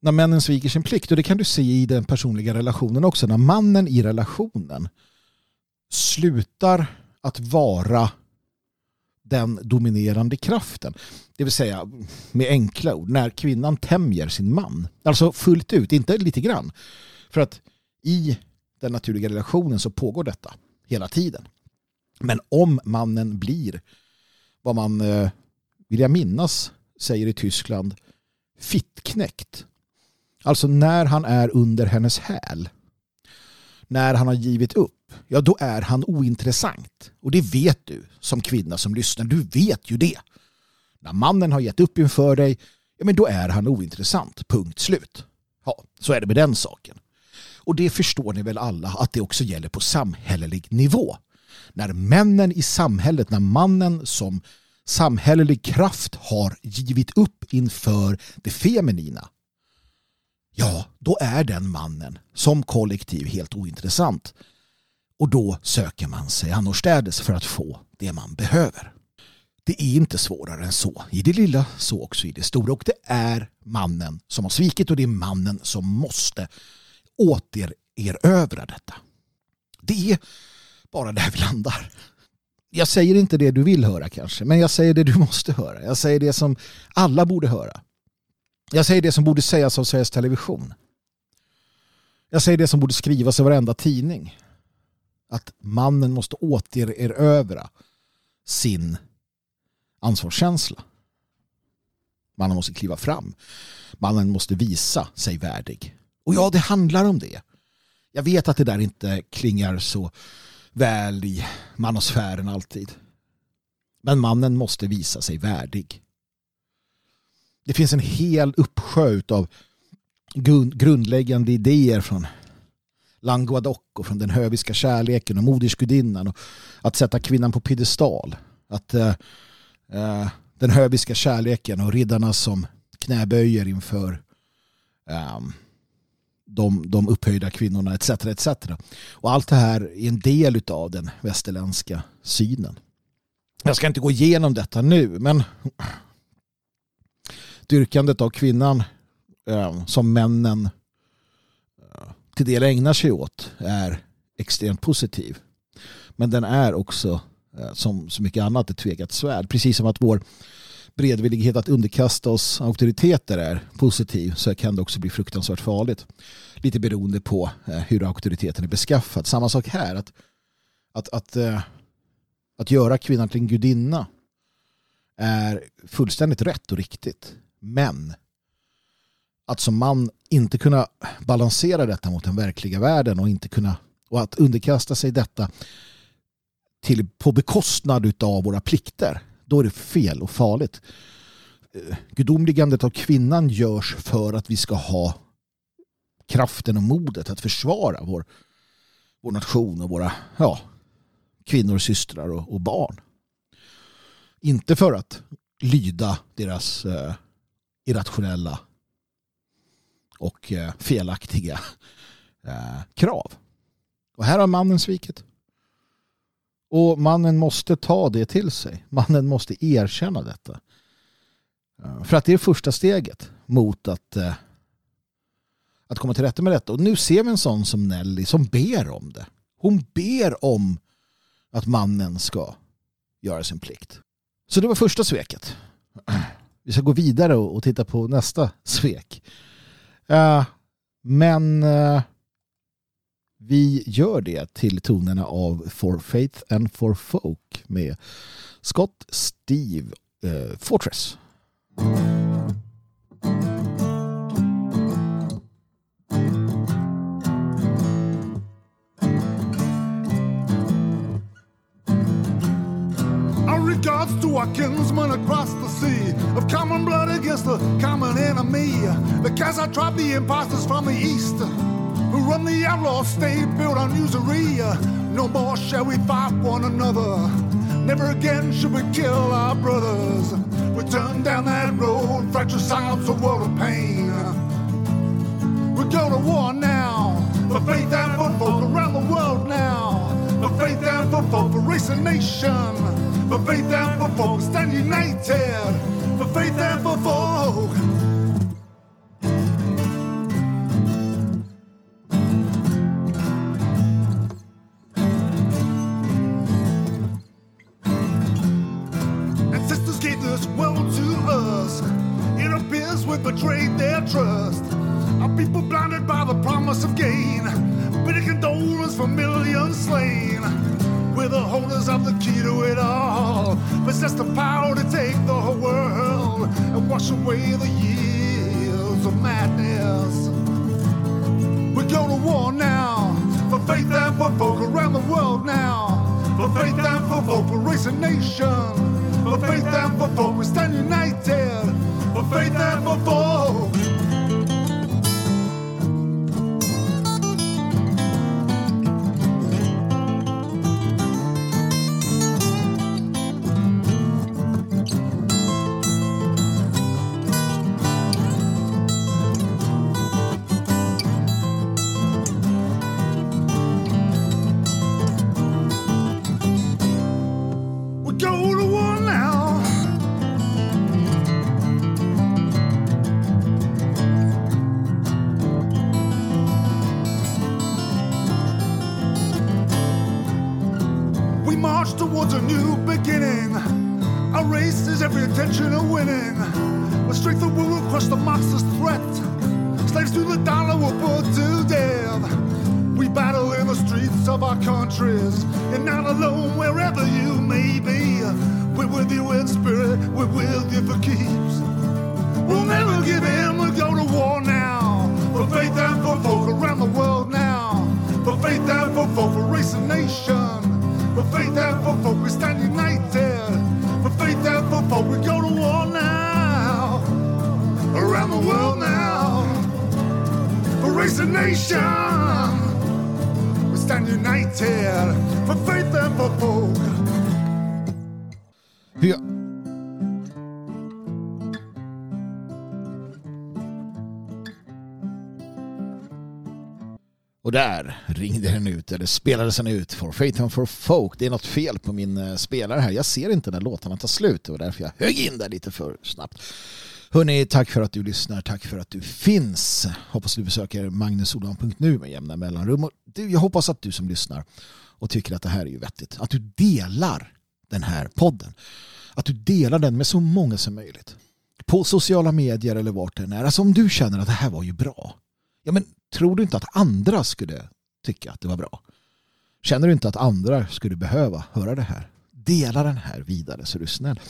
när männen sviker sin plikt och det kan du se i den personliga relationen också när mannen i relationen slutar att vara den dominerande kraften. Det vill säga med enkla ord när kvinnan tämjer sin man. Alltså fullt ut, inte lite grann. För att i den naturliga relationen så pågår detta hela tiden. Men om mannen blir vad man, eh, vill jag minnas, säger i Tyskland fittknäckt. Alltså när han är under hennes häl. När han har givit upp. Ja, då är han ointressant. Och det vet du som kvinna som lyssnar. Du vet ju det. När mannen har gett upp inför dig, ja men då är han ointressant. Punkt slut. Ja, så är det med den saken. Och det förstår ni väl alla att det också gäller på samhällelig nivå när männen i samhället, när mannen som samhällelig kraft har givit upp inför det feminina, ja, då är den mannen som kollektiv helt ointressant. Och då söker man sig annorstädes för att få det man behöver. Det är inte svårare än så. I det lilla, så också i det stora. Och det är mannen som har svikit och det är mannen som måste återerövra detta. Det är bara där vi landar. Jag säger inte det du vill höra kanske, men jag säger det du måste höra. Jag säger det som alla borde höra. Jag säger det som borde sägas av Sveriges Television. Jag säger det som borde skrivas i varenda tidning. Att mannen måste återerövra sin ansvarskänsla. Mannen måste kliva fram. Mannen måste visa sig värdig. Och ja, det handlar om det. Jag vet att det där inte klingar så väl i manosfären alltid. Men mannen måste visa sig värdig. det finns en hel uppsjö av grundläggande idéer från Languadoc och från den höviska kärleken och modersgudinnan och att sätta kvinnan på piedestal. Att eh, eh, den höviska kärleken och riddarna som knäböjer inför um, de, de upphöjda kvinnorna etc. etc. Och allt det här är en del av den västerländska synen. Jag ska inte gå igenom detta nu men dyrkandet av kvinnan eh, som männen eh, till del ägnar sig åt är extremt positiv. Men den är också eh, som så mycket annat ett tvegat svärd. Precis som att vår beredvillighet att underkasta oss auktoriteter är positiv så kan det också bli fruktansvärt farligt. Lite beroende på eh, hur auktoriteten är beskaffad. Samma sak här. Att, att, att, eh, att göra kvinnan till en gudinna är fullständigt rätt och riktigt. Men att som man inte kunna balansera detta mot den verkliga världen och inte kunna och att underkasta sig detta till, på bekostnad av våra plikter då är det fel och farligt. Eh, gudomligandet av kvinnan görs för att vi ska ha kraften och modet att försvara vår, vår nation och våra ja, kvinnor, systrar och, och barn. Inte för att lyda deras eh, irrationella och eh, felaktiga eh, krav. Och här har mannen svikit. Och mannen måste ta det till sig. Mannen måste erkänna detta. Eh, för att det är första steget mot att, eh, att komma till rätta med detta. Och nu ser vi en sån som Nelly som ber om det. Hon ber om att mannen ska göra sin plikt. Så det var första sveket. Vi ska gå vidare och titta på nästa svek. Eh, men vi gör det till tonerna av For Faith and For Folk med Scott Steve eh, Fortress. regards to our kinsmen across the sea of common blood against the common enemy. The cast I tribe the imposters from the east who run the outlaw state built on usury. No more shall we fight one another. Never again should we kill our brothers. We turn down that road, fracture silence, a world of pain. We go to war now for faith and for folk around the world now. For faith and for folk, for race and nation. For faith and for folk, stand united. For faith and for folk. Possess the power to take the whole world and wash away the years of madness. We go to war now for faith and for folk around the world now. For faith and for folk, for race and nation. For faith and for folk, we stand united. For faith and for folk. march towards a new beginning. Our race is every intention of winning. With strength of will, we'll crush the monster's threat. Slaves to the dollar will put to death. We battle in the streets of our countries. and not alone wherever you may be. We're with you in spirit, we're with you for keeps. We'll never give in, we'll go to war now. For faith and for focus. a nation. We stand united for faith and for hope. Vi... Och där ringde den ut, eller spelades den ut, For Faith and For Folk. Det är något fel på min eh, spelare här. Jag ser inte när låtarna tar slut. Det var därför jag högg in där lite för snabbt. Hörni, tack för att du lyssnar. Tack för att du finns. Hoppas du besöker magnusolan.nu med jämna mellanrum. Och du, jag hoppas att du som lyssnar och tycker att det här är ju vettigt, att du delar den här podden. Att du delar den med så många som möjligt. På sociala medier eller vart den är. Alltså om du känner att det här var ju bra. Ja men tror du inte att andra skulle tycka att det var bra? Känner du inte att andra skulle behöva höra det här? Dela den här vidare så är du snäll.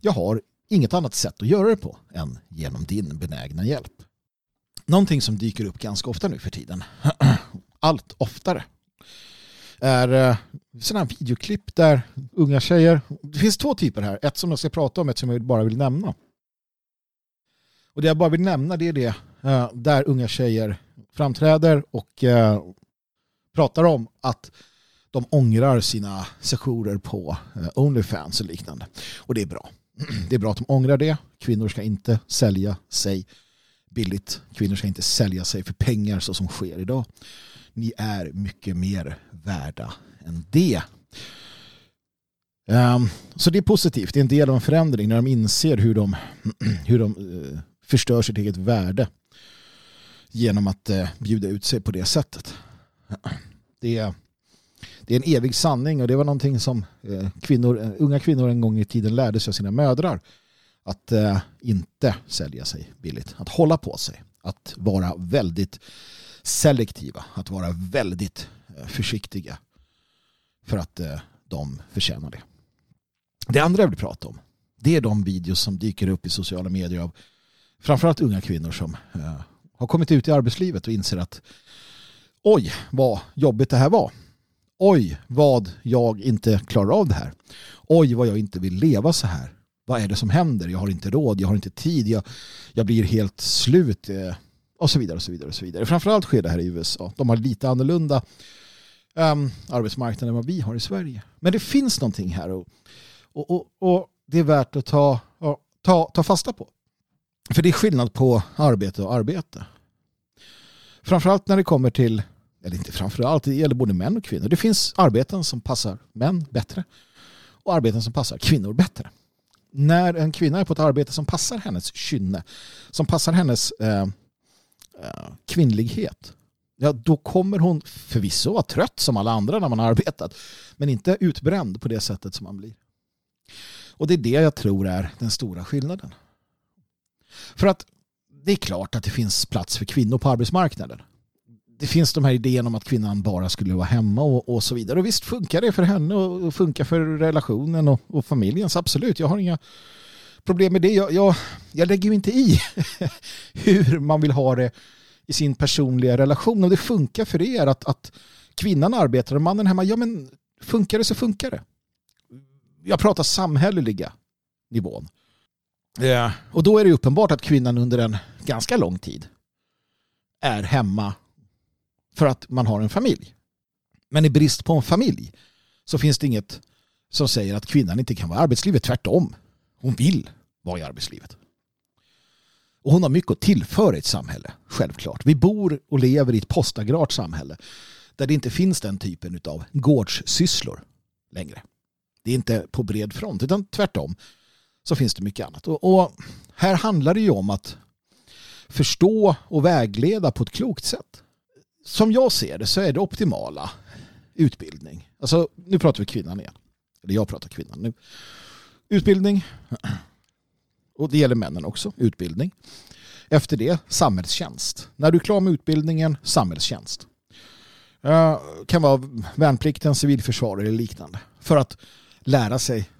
Jag har inget annat sätt att göra det på än genom din benägna hjälp. Någonting som dyker upp ganska ofta nu för tiden, allt oftare, är eh, sådana här videoklipp där unga tjejer, det finns två typer här, ett som jag ska prata om, ett som jag bara vill nämna. Och det jag bara vill nämna det är det eh, där unga tjejer framträder och eh, pratar om att de ångrar sina sessioner på Onlyfans och liknande. Och det är bra. Det är bra att de ångrar det. Kvinnor ska inte sälja sig billigt. Kvinnor ska inte sälja sig för pengar så som sker idag. Ni är mycket mer värda än det. Ehm, så det är positivt. Det är en del av en förändring när de inser hur de, hur de eh, förstör sitt eget värde genom att eh, bjuda ut sig på det sättet. Det är, det är en evig sanning och det var någonting som eh, kvinnor, eh, unga kvinnor en gång i tiden lärde sig av sina mödrar. Att eh, inte sälja sig billigt. Att hålla på sig. Att vara väldigt selektiva. Att vara väldigt försiktiga. För att de förtjänar det. Det andra jag vill prata om det är de videos som dyker upp i sociala medier av framförallt unga kvinnor som har kommit ut i arbetslivet och inser att oj vad jobbigt det här var. Oj vad jag inte klarar av det här. Oj vad jag inte vill leva så här. Vad är det som händer? Jag har inte råd, jag har inte tid, jag, jag blir helt slut eh, och så vidare och så vidare och så vidare. Framförallt sker det här i USA. De har lite annorlunda um, arbetsmarknad än vad vi har i Sverige. Men det finns någonting här och, och, och, och det är värt att ta, ta, ta fasta på. För det är skillnad på arbete och arbete. Framförallt när det kommer till, eller inte framförallt, det gäller både män och kvinnor. Det finns arbeten som passar män bättre och arbeten som passar kvinnor bättre. När en kvinna är på ett arbete som passar hennes kynne, som passar hennes eh, eh, kvinnlighet, ja, då kommer hon förvisso vara trött som alla andra när man har arbetat, men inte utbränd på det sättet som man blir. Och det är det jag tror är den stora skillnaden. För att det är klart att det finns plats för kvinnor på arbetsmarknaden. Det finns de här idéerna om att kvinnan bara skulle vara hemma och, och så vidare. Och visst funkar det för henne och funkar för relationen och, och familjen. Så absolut, jag har inga problem med det. Jag, jag, jag lägger ju inte i hur man vill ha det i sin personliga relation. Om det funkar för er att, att kvinnan arbetar och mannen hemma, ja men funkar det så funkar det. Jag pratar samhälleliga nivån. Ja. Och då är det uppenbart att kvinnan under en ganska lång tid är hemma för att man har en familj. Men i brist på en familj så finns det inget som säger att kvinnan inte kan vara i arbetslivet. Tvärtom. Hon vill vara i arbetslivet. Och hon har mycket att tillföra i ett samhälle, självklart. Vi bor och lever i ett postagrart samhälle där det inte finns den typen av gårdssysslor längre. Det är inte på bred front, utan tvärtom så finns det mycket annat. Och, och här handlar det ju om att förstå och vägleda på ett klokt sätt. Som jag ser det så är det optimala utbildning. Alltså, nu pratar vi kvinnan igen. Eller jag pratar kvinnan nu. Utbildning, och det gäller männen också, utbildning. Efter det samhällstjänst. När du är klar med utbildningen, samhällstjänst. Uh, kan vara värnplikten, civilförsvar eller liknande. För att lära sig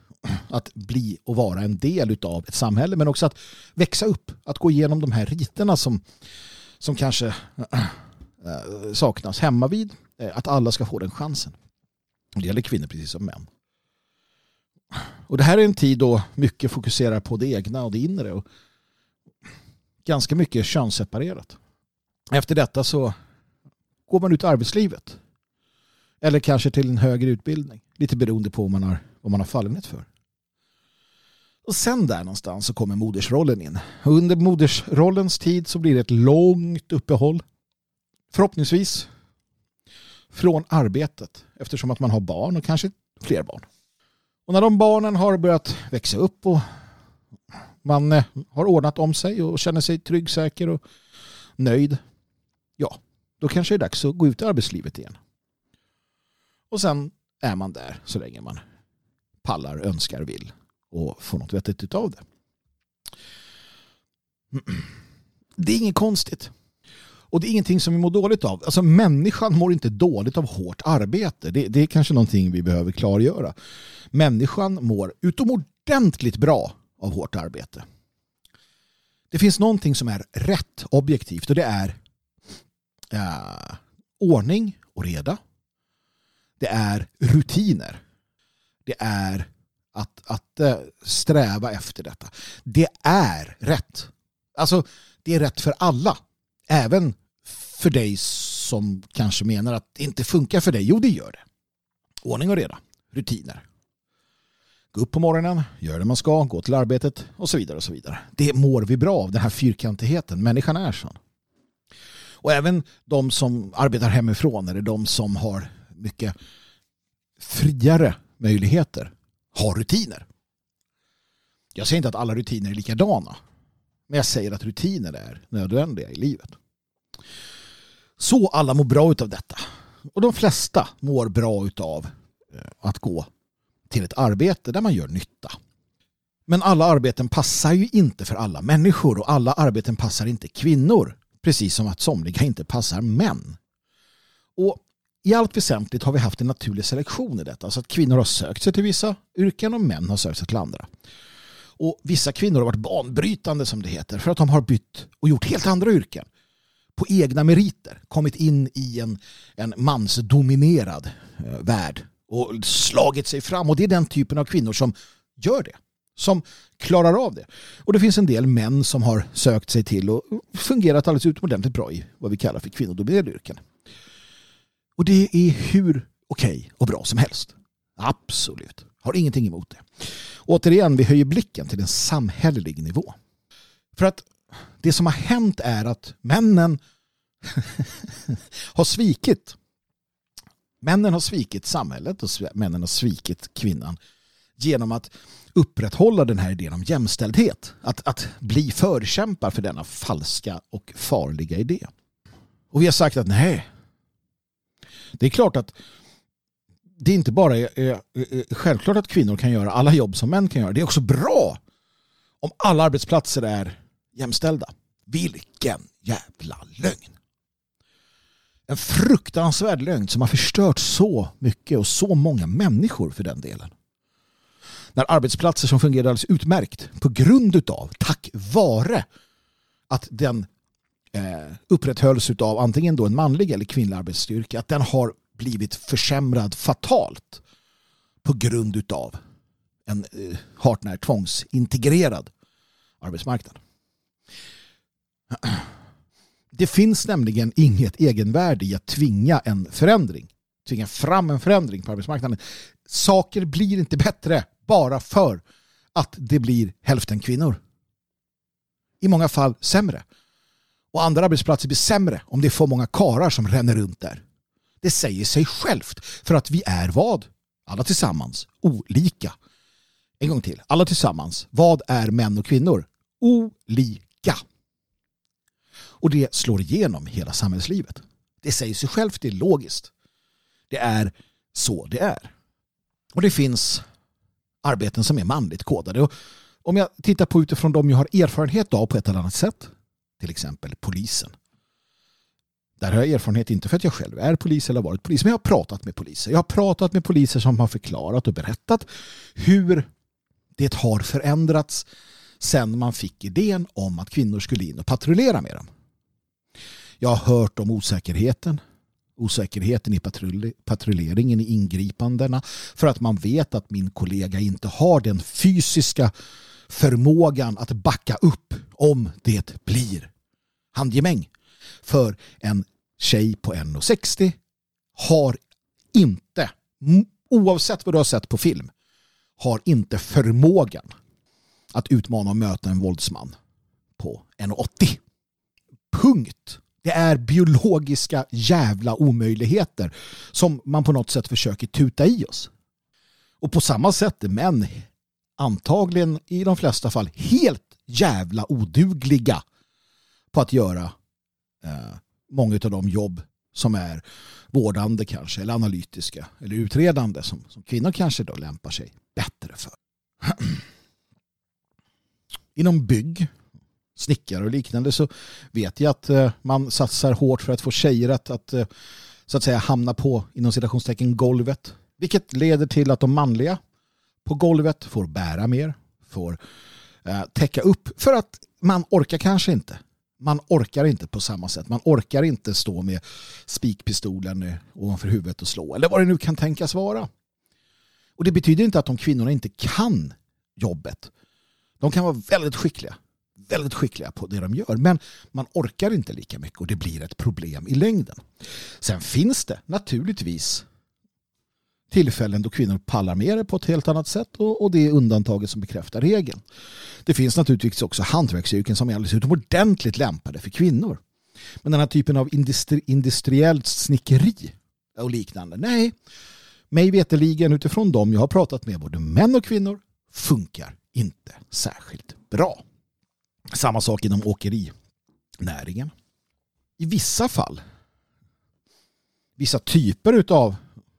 att bli och vara en del av ett samhälle men också att växa upp, att gå igenom de här riterna som, som kanske Eh, saknas hemma vid. Eh, att alla ska få den chansen. Det gäller kvinnor precis som män. Och det här är en tid då mycket fokuserar på det egna och det inre och ganska mycket könsseparerat. Efter detta så går man ut i arbetslivet. Eller kanske till en högre utbildning. Lite beroende på vad man har, vad man har fallenhet för. Och sen där någonstans så kommer modersrollen in. Och under modersrollens tid så blir det ett långt uppehåll. Förhoppningsvis från arbetet eftersom att man har barn och kanske fler barn. Och när de barnen har börjat växa upp och man eh, har ordnat om sig och känner sig trygg, säker och nöjd. Ja, då kanske det är dags att gå ut i arbetslivet igen. Och sen är man där så länge man pallar, önskar, vill och får något vettigt av det. Det är inget konstigt. Och det är ingenting som vi mår dåligt av. Alltså människan mår inte dåligt av hårt arbete. Det, det är kanske någonting vi behöver klargöra. Människan mår utomordentligt bra av hårt arbete. Det finns någonting som är rätt objektivt och det är äh, ordning och reda. Det är rutiner. Det är att, att äh, sträva efter detta. Det är rätt. Alltså, det är rätt för alla. Även för dig som kanske menar att det inte funkar för dig. Jo, det gör det. Ordning och reda. Rutiner. Gå upp på morgonen, gör det man ska, gå till arbetet och så vidare. och så vidare. Det mår vi bra av, den här fyrkantigheten. Människan är sån. Och även de som arbetar hemifrån eller de som har mycket friare möjligheter har rutiner. Jag säger inte att alla rutiner är likadana. Men jag säger att rutiner är nödvändiga i livet. Så alla mår bra utav detta. Och de flesta mår bra utav eh, att gå till ett arbete där man gör nytta. Men alla arbeten passar ju inte för alla människor och alla arbeten passar inte kvinnor. Precis som att somliga inte passar män. Och i allt väsentligt har vi haft en naturlig selektion i detta. Alltså att kvinnor har sökt sig till vissa yrken och män har sökt sig till andra. Och vissa kvinnor har varit banbrytande som det heter för att de har bytt och gjort helt andra yrken. På egna meriter kommit in i en, en mansdominerad eh, värld och slagit sig fram. Och det är den typen av kvinnor som gör det. Som klarar av det. Och det finns en del män som har sökt sig till och fungerat alldeles utomordentligt bra i vad vi kallar för kvinnodominerade yrken. Och det är hur okej okay och bra som helst. Absolut. Har ingenting emot det. Återigen, vi höjer blicken till en samhällelig nivå. För att det som har hänt är att männen har svikit Männen har svikit samhället och männen har svikit kvinnan genom att upprätthålla den här idén om jämställdhet. Att, att bli förkämpar för denna falska och farliga idé. Och vi har sagt att nej, det är klart att det inte bara är, är, självklart att kvinnor kan göra alla jobb som män kan göra. Det är också bra om alla arbetsplatser är jämställda. Vilken jävla lögn! En fruktansvärd lögn som har förstört så mycket och så många människor för den delen. När arbetsplatser som fungerar alldeles utmärkt på grund utav, tack vare att den eh, upprätthölls av antingen då en manlig eller kvinnlig arbetsstyrka, att den har blivit försämrad fatalt på grund utav en eh, hart när tvångsintegrerad arbetsmarknad. Det finns nämligen inget egenvärde i att tvinga en förändring. Tvinga fram en förändring på arbetsmarknaden. Saker blir inte bättre bara för att det blir hälften kvinnor. I många fall sämre. Och andra arbetsplatser blir sämre om det är för många karar som ränner runt där. Det säger sig självt. För att vi är vad? Alla tillsammans. Olika. En gång till. Alla tillsammans. Vad är män och kvinnor? Olika. Och det slår igenom hela samhällslivet. Det säger sig självt, det är logiskt. Det är så det är. Och det finns arbeten som är manligt kodade. Och om jag tittar på utifrån de jag har erfarenhet av på ett eller annat sätt, till exempel polisen. Där har jag erfarenhet, inte för att jag själv är polis eller har varit polis, men jag har pratat med poliser. Jag har pratat med poliser som har förklarat och berättat hur det har förändrats sen man fick idén om att kvinnor skulle in och patrullera med dem. Jag har hört om osäkerheten. Osäkerheten i patrulleringen, i ingripandena. För att man vet att min kollega inte har den fysiska förmågan att backa upp om det blir handgemäng. För en tjej på 1,60 har inte, oavsett vad du har sett på film, har inte förmågan att utmana och möta en våldsman på 1,80. Punkt. Det är biologiska jävla omöjligheter som man på något sätt försöker tuta i oss. Och på samma sätt är män antagligen i de flesta fall helt jävla odugliga på att göra eh, många av de jobb som är vårdande kanske eller analytiska eller utredande som, som kvinnor kanske då lämpar sig bättre för. Inom bygg, snickare och liknande så vet jag att eh, man satsar hårt för att få tjejer att, att eh, så att säga hamna på inom citationstecken golvet. Vilket leder till att de manliga på golvet får bära mer, får eh, täcka upp för att man orkar kanske inte. Man orkar inte på samma sätt. Man orkar inte stå med spikpistolen eh, ovanför huvudet och slå eller vad det nu kan tänkas vara. Och det betyder inte att de kvinnorna inte kan jobbet. De kan vara väldigt skickliga. Väldigt skickliga på det de gör. Men man orkar inte lika mycket och det blir ett problem i längden. Sen finns det naturligtvis tillfällen då kvinnor pallar med det på ett helt annat sätt och, det är undantaget som bekräftar regeln. Det finns naturligtvis också hantverksyrken som är alldeles utomordentligt lämpade för kvinnor. Men den här typen av industri, industriellt snickeri och liknande, nej, mig veteligen utifrån dem jag har pratat med både män och kvinnor funkar inte särskilt bra. Samma sak inom åkerinäringen. I vissa fall, vissa typer av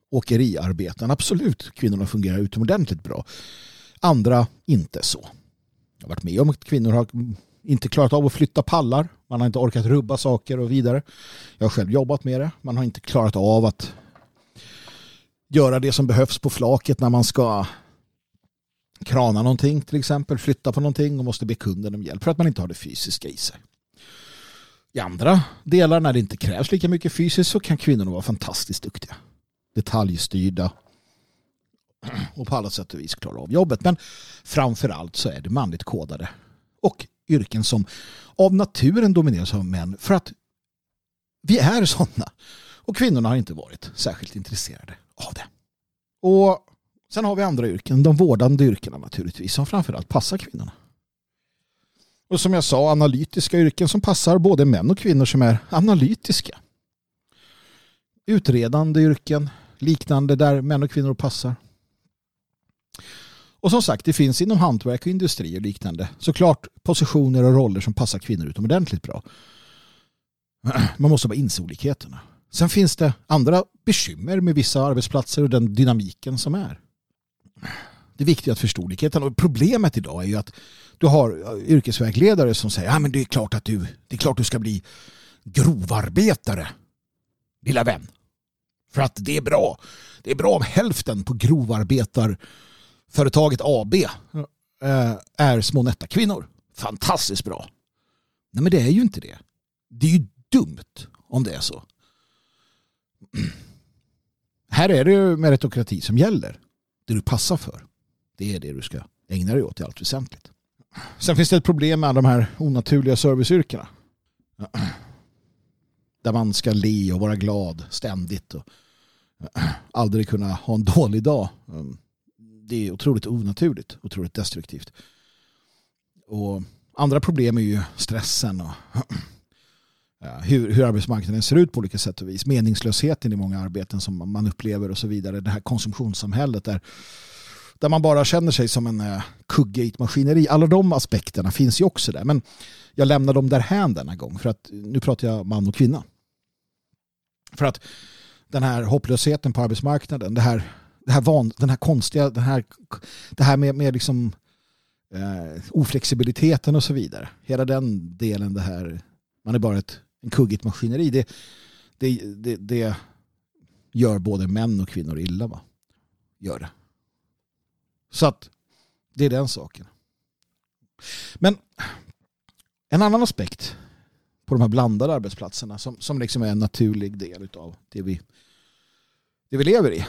åkeriarbeten, absolut, kvinnorna fungerar utomordentligt bra. Andra inte så. Jag har varit med om att kvinnor har inte klarat av att flytta pallar. Man har inte orkat rubba saker och vidare. Jag har själv jobbat med det. Man har inte klarat av att göra det som behövs på flaket när man ska krana någonting till exempel, flytta på någonting och måste be kunden om hjälp för att man inte har det fysiska i sig. I andra delar när det inte krävs lika mycket fysiskt så kan kvinnorna vara fantastiskt duktiga. Detaljstyrda och på alla sätt och vis klara av jobbet. Men framför allt så är det manligt kodade och yrken som av naturen domineras av män för att vi är sådana. Och kvinnorna har inte varit särskilt intresserade av det. Och sen har vi andra yrken, de vårdande yrkena naturligtvis, som framförallt passar kvinnorna. Och som jag sa, analytiska yrken som passar både män och kvinnor som är analytiska. Utredande yrken, liknande där män och kvinnor passar. Och som sagt, det finns inom hantverk och industri och liknande såklart positioner och roller som passar kvinnor utomordentligt bra. Man måste bara inse olikheterna. Sen finns det andra bekymmer med vissa arbetsplatser och den dynamiken som är. Det är viktigt att förstå olikheten. Och problemet idag är ju att du har yrkesvägledare som säger att det är klart att du, det är klart du ska bli grovarbetare, lilla vän. För att det är bra. Det är bra om hälften på grovarbetarföretaget AB eh, är små nätta kvinnor. Fantastiskt bra. Nej men det är ju inte det. Det är ju dumt om det är så. Här är det ju meritokrati som gäller. Det du passar för. Det är det du ska ägna dig åt i allt väsentligt. Sen finns det ett problem med de här onaturliga serviceyrkena. Där man ska le och vara glad ständigt och eh, aldrig kunna ha en dålig dag. Mm. Det är otroligt onaturligt, otroligt destruktivt. Och andra problem är ju stressen och hur, hur arbetsmarknaden ser ut på olika sätt och vis. Meningslösheten i många arbeten som man upplever och så vidare. Det här konsumtionssamhället där, där man bara känner sig som en eh, kugge i ett maskineri. Alla de aspekterna finns ju också där. Men jag lämnar dem därhän denna gång för att nu pratar jag man och kvinna. För att den här hopplösheten på arbetsmarknaden, det här, det här, van, den här konstiga, den här, det här med, med liksom, eh, oflexibiliteten och så vidare. Hela den delen, det här, man är bara ett en kuggigt maskineri, det, det, det, det gör både män och kvinnor illa. Va? Gör det. Så att det är den saken. Men en annan aspekt på de här blandade arbetsplatserna som, som liksom är en naturlig del av det vi, det vi lever i.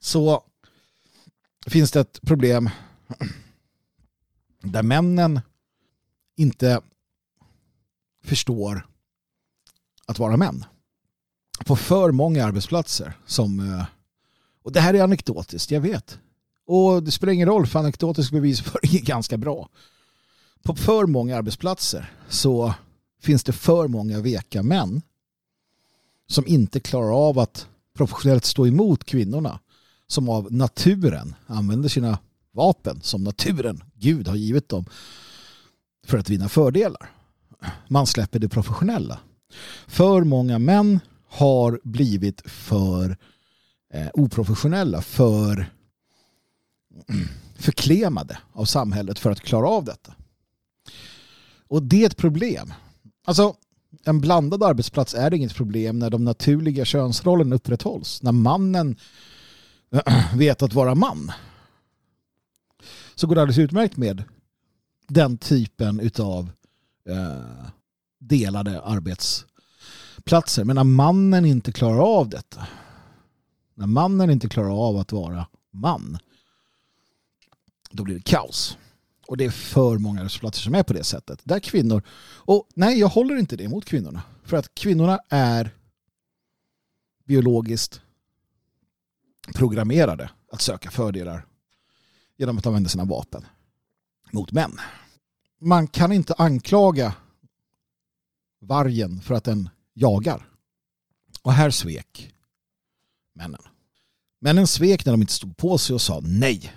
Så finns det ett problem där männen inte förstår att vara män. på för många arbetsplatser som... Eh, och det här är anekdotiskt, jag vet. Och det spelar ingen roll för anekdotisk bevisföring är ganska bra. På för många arbetsplatser så finns det för många veka män som inte klarar av att professionellt stå emot kvinnorna som av naturen använder sina vapen som naturen, Gud har givit dem för att vinna fördelar. Man släpper det professionella. För många män har blivit för eh, oprofessionella, för förklemade av samhället för att klara av detta. Och det är ett problem. Alltså, en blandad arbetsplats är inget problem när de naturliga könsrollerna upprätthålls. När mannen vet att vara man. Så går det alldeles utmärkt med den typen av eh, delade arbetsplatser. Men när mannen inte klarar av detta. När mannen inte klarar av att vara man. Då blir det kaos. Och det är för många arbetsplatser som är på det sättet. Där kvinnor, och nej jag håller inte det mot kvinnorna. För att kvinnorna är biologiskt programmerade att söka fördelar genom att använda sina vapen mot män. Man kan inte anklaga vargen för att den jagar. Och här svek männen. Männen svek när de inte stod på sig och sa nej.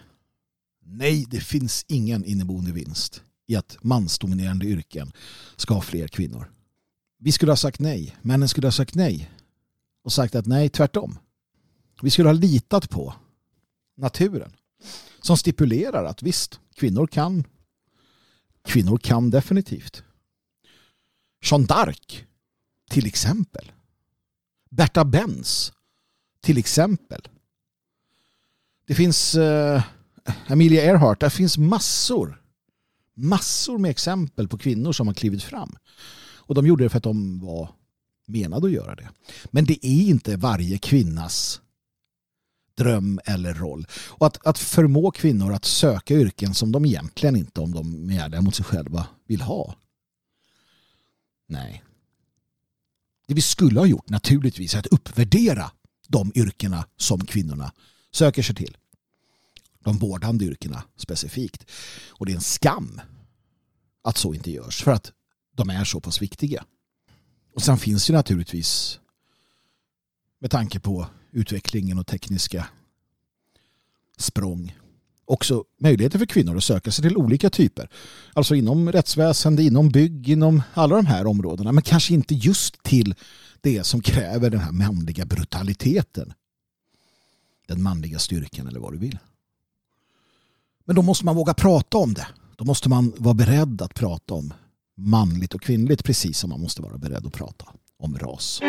Nej, det finns ingen inneboende vinst i att mansdominerande yrken ska ha fler kvinnor. Vi skulle ha sagt nej. Männen skulle ha sagt nej. Och sagt att nej, tvärtom. Vi skulle ha litat på naturen. Som stipulerar att visst, kvinnor kan. Kvinnor kan definitivt. Jean d'Arc, till exempel. Berta Benz, till exempel. Det finns eh, Amelia Earhart, det finns massor. Massor med exempel på kvinnor som har klivit fram. Och de gjorde det för att de var menade att göra det. Men det är inte varje kvinnas dröm eller roll. Och att, att förmå kvinnor att söka yrken som de egentligen inte, om de är ärliga mot sig själva, vill ha. Nej. Det vi skulle ha gjort naturligtvis är att uppvärdera de yrkena som kvinnorna söker sig till. De vårdande yrkena specifikt. Och det är en skam att så inte görs för att de är så pass viktiga. Och sen finns ju naturligtvis med tanke på utvecklingen och tekniska språng också möjligheter för kvinnor att söka sig till olika typer. Alltså inom rättsväsende, inom bygg, inom alla de här områdena. Men kanske inte just till det som kräver den här manliga brutaliteten. Den manliga styrkan eller vad du vill. Men då måste man våga prata om det. Då måste man vara beredd att prata om manligt och kvinnligt precis som man måste vara beredd att prata om ras.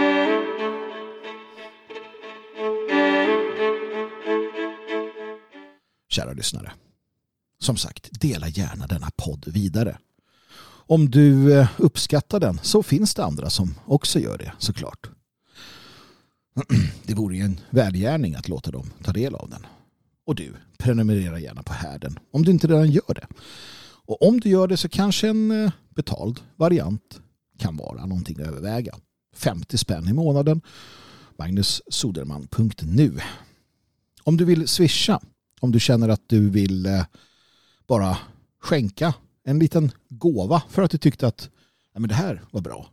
Kära lyssnare. Som sagt, dela gärna denna podd vidare. Om du eh, uppskattar den så finns det andra som också gör det såklart. Det vore ju en välgärning att låta dem ta del av den. Och du, prenumerera gärna på härden om du inte redan gör det. Och om du gör det så kanske en eh, betald variant kan vara någonting att överväga. 50 spänn i månaden. Magnussoderman.nu Om du vill swisha, om du känner att du vill eh, bara skänka en liten gåva för att du tyckte att Nej, men det här var bra.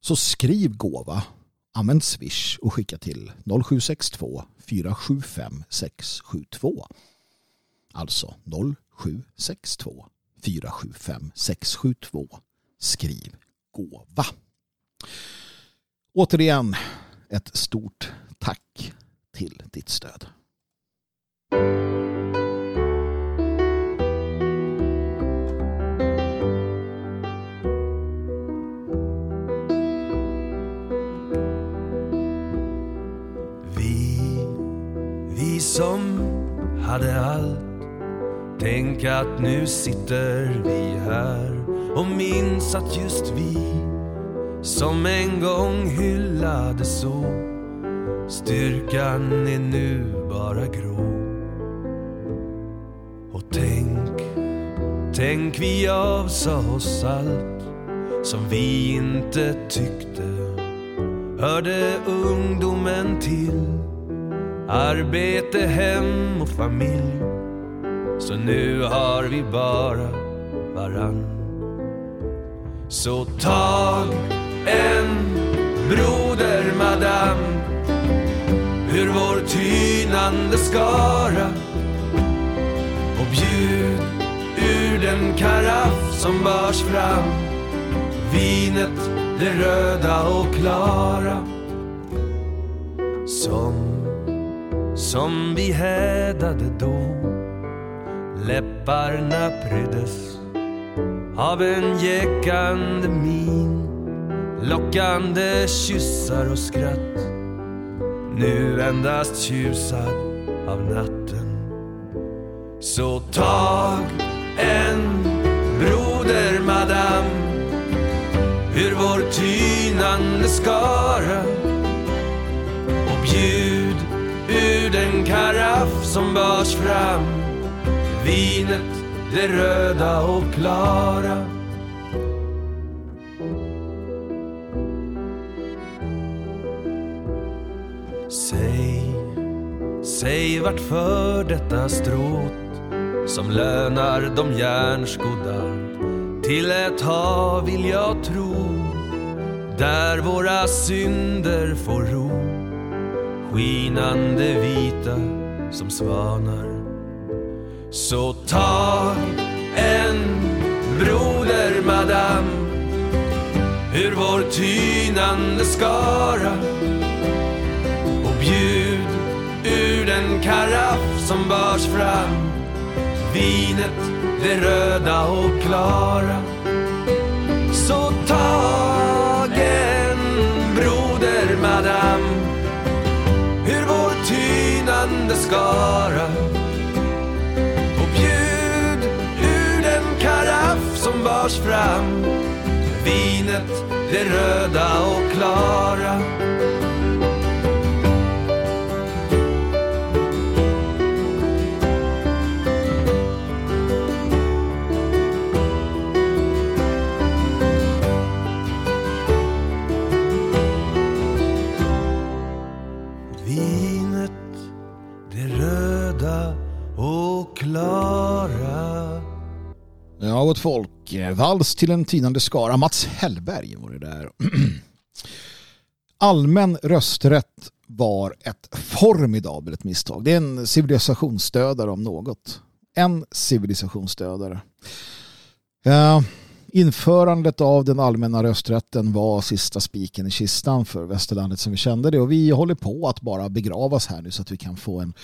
Så skriv gåva, använd swish och skicka till 0762 475 672. Alltså 0762 475 672. Skriv gåva. Återigen ett stort tack till ditt stöd. Som hade allt. Tänk att nu sitter vi här och minns att just vi som en gång hyllade så. Styrkan är nu bara grå. Och tänk, tänk vi avsa oss allt som vi inte tyckte. Hörde ungdomen till. Arbete, hem och familj. Så nu har vi bara varann. Så tag en broder, madam ur vår tynande skara och bjud ur den karaff som bars fram vinet det röda och klara som, som vi hädade då. Läpparna pryddes av en jäckande min. Lockande kyssar och skratt. Nu endast tjusad av natten. Så tag en broder madam. Ur vår tynande skara och bjud karaff som bars fram. Vinet det röda och klara. Säg, säg vart för detta stråt som lönar de järnskodda till ett hav vill jag tro där våra synder får ro skinande vita som svanar. Så tag en broder madam ur vår tynande skara och bjud ur den karaff som bars fram vinet det röda och klara. Så tag tynande skara och bjud ur den karaff som bars fram. Vinet det röda och klara. Ja, gott folk. Eh, vals till en tynande skara. Mats Hellberg var det där. Allmän rösträtt var ett formidabelt misstag. Det är en civilisationsstödare om något. En civilisationsstödare. Uh, eh, införandet av den allmänna rösträtten var sista spiken i kistan för västerlandet som vi kände det och vi håller på att bara begravas här nu så att vi kan få en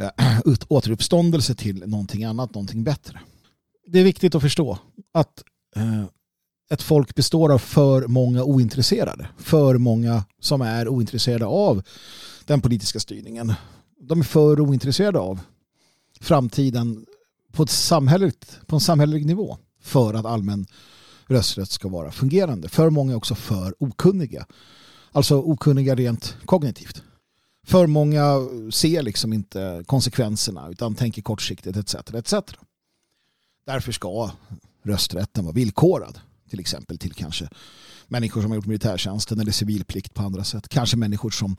uh, återuppståndelse till någonting annat, någonting bättre det är viktigt att förstå att eh, ett folk består av för många ointresserade. För många som är ointresserade av den politiska styrningen. De är för ointresserade av framtiden på, ett samhälleligt, på en samhällelig nivå för att allmän rösträtt ska vara fungerande. För många är också för okunniga. Alltså okunniga rent kognitivt. För många ser liksom inte konsekvenserna utan tänker kortsiktigt etc. etc. Därför ska rösträtten vara villkorad. Till exempel till kanske människor som har gjort militärtjänsten eller civilplikt på andra sätt. Kanske människor som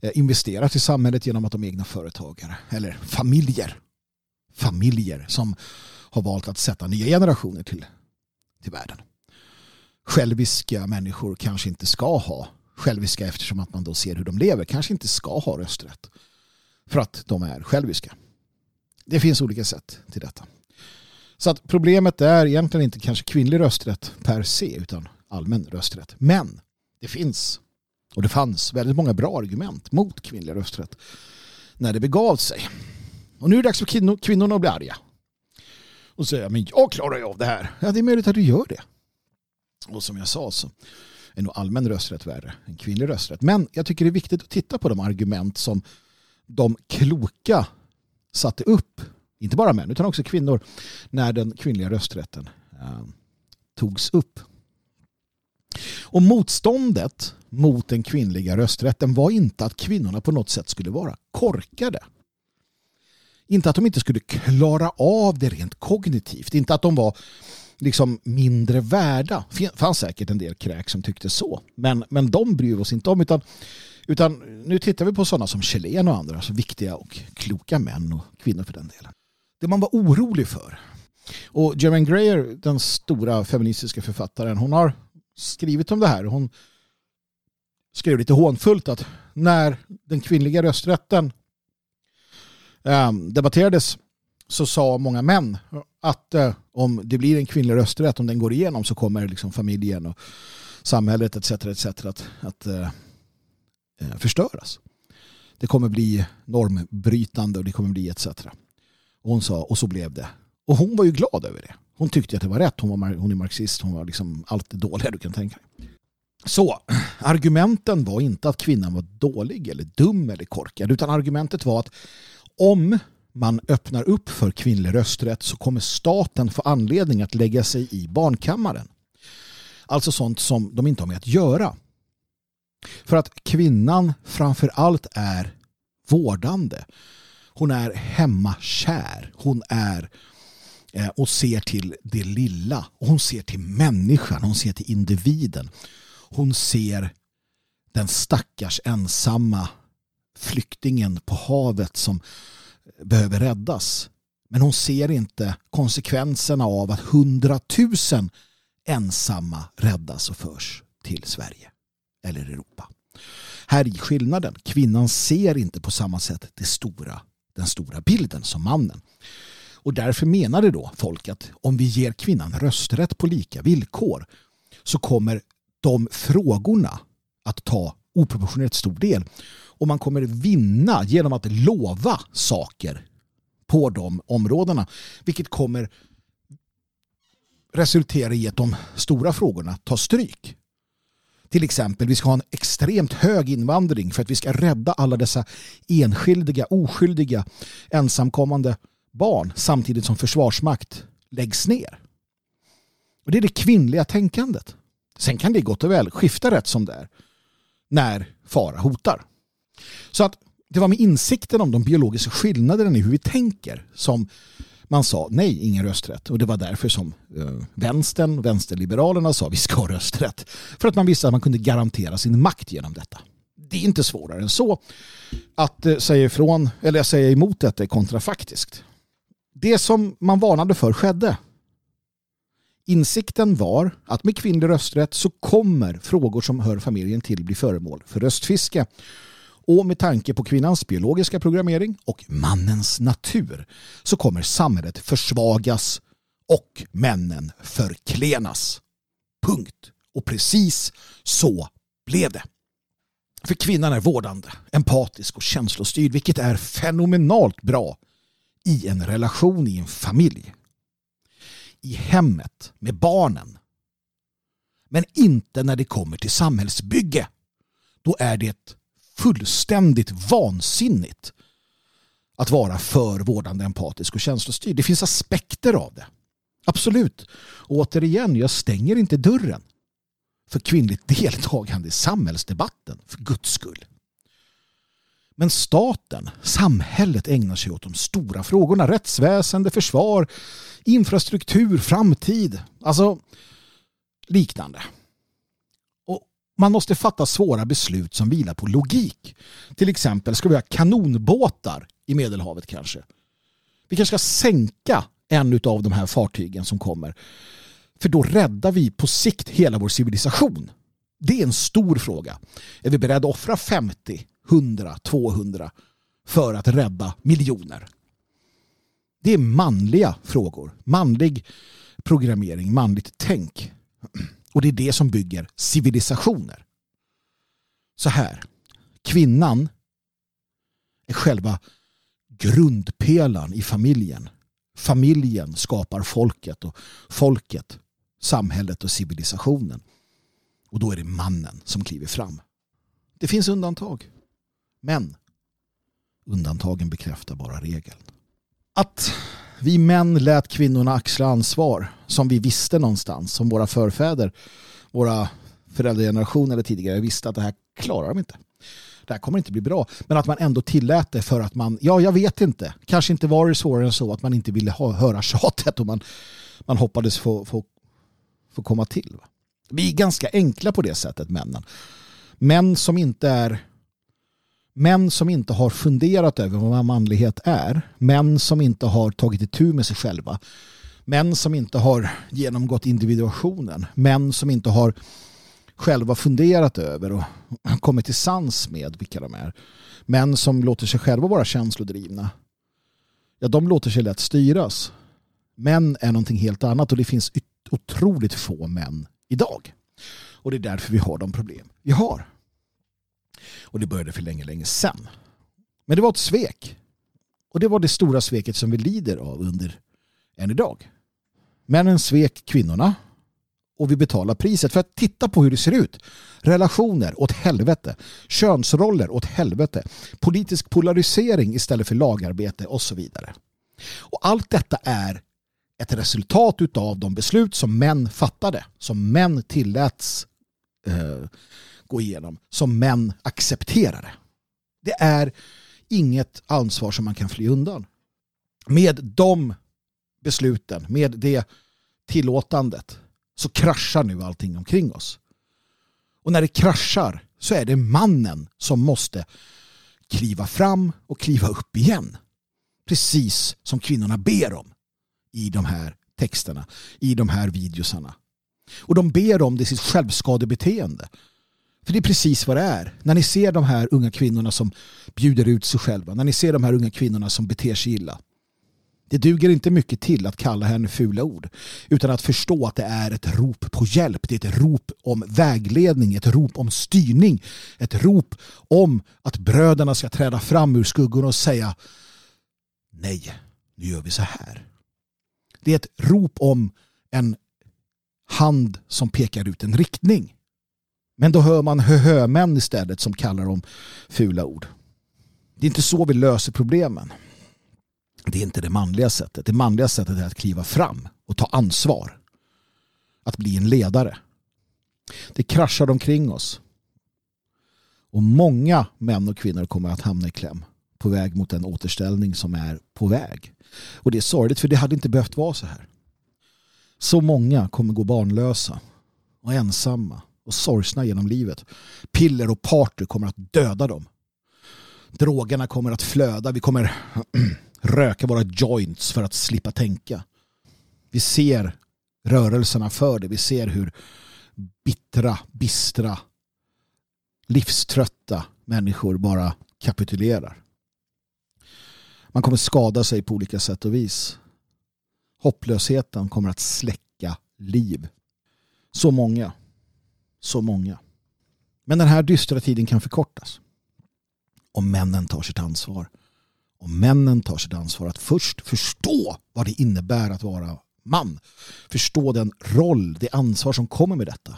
eh, investerat i samhället genom att de är egna företagare. Eller familjer. Familjer som har valt att sätta nya generationer till, till världen. Själviska människor kanske inte ska ha själviska eftersom att man då ser hur de lever kanske inte ska ha rösträtt. För att de är själviska. Det finns olika sätt till detta. Så att problemet är egentligen inte kanske kvinnlig rösträtt per se utan allmän rösträtt. Men det finns och det fanns väldigt många bra argument mot kvinnlig rösträtt när det begav sig. Och nu är det dags för kvinnorna att bli arga. Och säga, men jag klarar ju av det här. Ja, det är möjligt att du gör det. Och som jag sa så är nog allmän rösträtt värre än kvinnlig rösträtt. Men jag tycker det är viktigt att titta på de argument som de kloka satte upp inte bara män utan också kvinnor, när den kvinnliga rösträtten eh, togs upp. Och motståndet mot den kvinnliga rösträtten var inte att kvinnorna på något sätt skulle vara korkade. Inte att de inte skulle klara av det rent kognitivt. Inte att de var liksom mindre värda. Det fanns säkert en del kräk som tyckte så. Men, men de bryr oss inte om. Utan, utan nu tittar vi på sådana som Kjellén och andra. Alltså viktiga och kloka män och kvinnor för den delen. Det man var orolig för. Och Germaine Greer, den stora feministiska författaren, hon har skrivit om det här. Hon skrev lite hånfullt att när den kvinnliga rösträtten ehm, debatterades så sa många män att eh, om det blir en kvinnlig rösträtt, om den går igenom så kommer liksom familjen och samhället etc. etc. att, att eh, eh, förstöras. Det kommer bli normbrytande och det kommer bli etc. Och hon sa, och så blev det. Och hon var ju glad över det. Hon tyckte att det var rätt. Hon, var, hon är marxist. Hon var liksom allt det dåliga du kan tänka dig. Så argumenten var inte att kvinnan var dålig eller dum eller korkad utan argumentet var att om man öppnar upp för kvinnlig rösträtt så kommer staten få anledning att lägga sig i barnkammaren. Alltså sånt som de inte har med att göra. För att kvinnan framför allt är vårdande. Hon är hemmakär. Hon är eh, och ser till det lilla. Hon ser till människan. Hon ser till individen. Hon ser den stackars ensamma flyktingen på havet som behöver räddas. Men hon ser inte konsekvenserna av att hundratusen ensamma räddas och förs till Sverige eller Europa. Här är skillnaden. Kvinnan ser inte på samma sätt det stora, den stora bilden som mannen. Och därför menade då folk att om vi ger kvinnan rösträtt på lika villkor så kommer de frågorna att ta oproportionerligt stor del. Och man kommer vinna genom att lova saker på de områdena. Vilket kommer resultera i att de stora frågorna tar stryk. Till exempel, vi ska ha en extremt hög invandring för att vi ska rädda alla dessa enskildiga, oskyldiga, ensamkommande barn samtidigt som försvarsmakt läggs ner. Och Det är det kvinnliga tänkandet. Sen kan det gott och väl skifta rätt som det är när fara hotar. Så att det var med insikten om de biologiska skillnaderna i hur vi tänker som man sa nej, ingen rösträtt. Och det var därför som eh, vänstern, vänsterliberalerna sa vi ska ha rösträtt. För att man visste att man kunde garantera sin makt genom detta. Det är inte svårare än så. Att eh, säga ifrån, eller säga emot detta är kontrafaktiskt. Det som man varnade för skedde. Insikten var att med kvinnlig rösträtt så kommer frågor som hör familjen till bli föremål för röstfiske. Och med tanke på kvinnans biologiska programmering och mannens natur så kommer samhället försvagas och männen förklenas. Punkt. Och precis så blev det. För kvinnan är vårdande, empatisk och känslostyrd vilket är fenomenalt bra i en relation i en familj i hemmet med barnen. Men inte när det kommer till samhällsbygge. Då är det fullständigt vansinnigt att vara för vårdande, empatisk och känslostyrd. Det finns aspekter av det. Absolut. Och återigen, jag stänger inte dörren för kvinnligt deltagande i samhällsdebatten, för guds skull. Men staten, samhället ägnar sig åt de stora frågorna. Rättsväsende, försvar, infrastruktur, framtid. Alltså liknande. Man måste fatta svåra beslut som vilar på logik. Till exempel ska vi ha kanonbåtar i Medelhavet kanske. Vi kanske ska sänka en av de här fartygen som kommer. För då räddar vi på sikt hela vår civilisation. Det är en stor fråga. Är vi beredda att offra 50, 100, 200 för att rädda miljoner? Det är manliga frågor. Manlig programmering, manligt tänk. Och det är det som bygger civilisationer. Så här. Kvinnan är själva grundpelaren i familjen. Familjen skapar folket och folket samhället och civilisationen. Och då är det mannen som kliver fram. Det finns undantag. Men undantagen bekräftar bara regeln. Att vi män lät kvinnorna axla ansvar som vi visste någonstans, som våra förfäder, våra föräldragenerationer eller tidigare visste att det här klarar de inte. det här kommer inte bli bra. Men att man ändå tillät det för att man, ja jag vet inte, kanske inte var det svårare än så att man inte ville ha, höra tjatet och man, man hoppades få, få, få komma till. Vi är ganska enkla på det sättet, männen. Män som inte är Män som inte har funderat över vad manlighet är. Män som inte har tagit itu med sig själva. Män som inte har genomgått individuationen. Män som inte har själva funderat över och kommit till sans med vilka de är. Män som låter sig själva vara känslodrivna. Ja, de låter sig lätt styras. Män är någonting helt annat och det finns otroligt få män idag. Och det är därför vi har de problem vi har. Och det började för länge, länge sedan. Men det var ett svek. Och det var det stora sveket som vi lider av under än idag. Männen svek kvinnorna och vi betalar priset för att titta på hur det ser ut. Relationer åt helvete, könsroller åt helvete, politisk polarisering istället för lagarbete och så vidare. Och allt detta är ett resultat av de beslut som män fattade, som män tilläts eh, gå igenom, som män accepterade. Det är inget ansvar som man kan fly undan. Med de besluten, med det tillåtandet så kraschar nu allting omkring oss. Och när det kraschar så är det mannen som måste kliva fram och kliva upp igen. Precis som kvinnorna ber om i de här texterna, i de här videosarna. Och de ber om det sitt självskadebeteende. För det är precis vad det är. När ni ser de här unga kvinnorna som bjuder ut sig själva, när ni ser de här unga kvinnorna som beter sig illa, det duger inte mycket till att kalla henne fula ord utan att förstå att det är ett rop på hjälp. Det är ett rop om vägledning, ett rop om styrning, ett rop om att bröderna ska träda fram ur skuggorna och säga nej, nu gör vi så här. Det är ett rop om en hand som pekar ut en riktning. Men då hör man hö män istället som kallar dem fula ord. Det är inte så vi löser problemen. Det är inte det manliga sättet. Det manliga sättet är att kliva fram och ta ansvar. Att bli en ledare. Det kraschar omkring oss. Och många män och kvinnor kommer att hamna i kläm på väg mot en återställning som är på väg. Och det är sorgligt för det hade inte behövt vara så här. Så många kommer gå barnlösa och ensamma och sorgsna genom livet. Piller och party kommer att döda dem. Drogerna kommer att flöda. Vi kommer röka våra joints för att slippa tänka. Vi ser rörelserna för det. Vi ser hur bittra, bistra, livströtta människor bara kapitulerar. Man kommer skada sig på olika sätt och vis. Hopplösheten kommer att släcka liv. Så många. Så många. Men den här dystra tiden kan förkortas. Om männen tar sitt ansvar om männen tar sitt ansvar att först förstå vad det innebär att vara man. Förstå den roll, det ansvar som kommer med detta.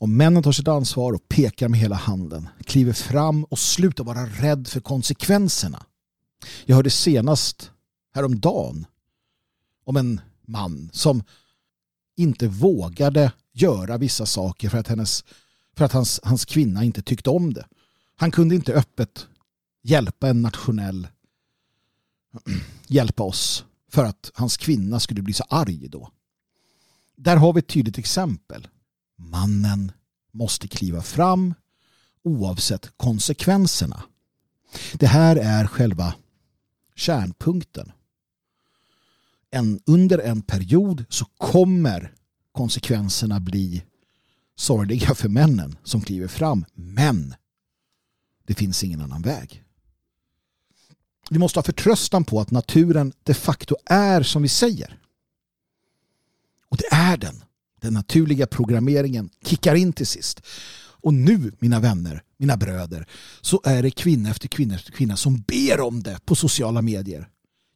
Om männen tar sitt ansvar och pekar med hela handen, kliver fram och slutar vara rädd för konsekvenserna. Jag hörde senast häromdagen om en man som inte vågade göra vissa saker för att, hennes, för att hans, hans kvinna inte tyckte om det. Han kunde inte öppet hjälpa en nationell hjälpa oss för att hans kvinna skulle bli så arg då. Där har vi ett tydligt exempel. Mannen måste kliva fram oavsett konsekvenserna. Det här är själva kärnpunkten. En, under en period så kommer konsekvenserna bli sorgliga för männen som kliver fram. Men det finns ingen annan väg vi måste ha förtröstan på att naturen de facto är som vi säger. Och det är den. Den naturliga programmeringen kickar in till sist. Och nu, mina vänner, mina bröder, så är det kvinna efter kvinna efter kvinna som ber om det på sociala medier.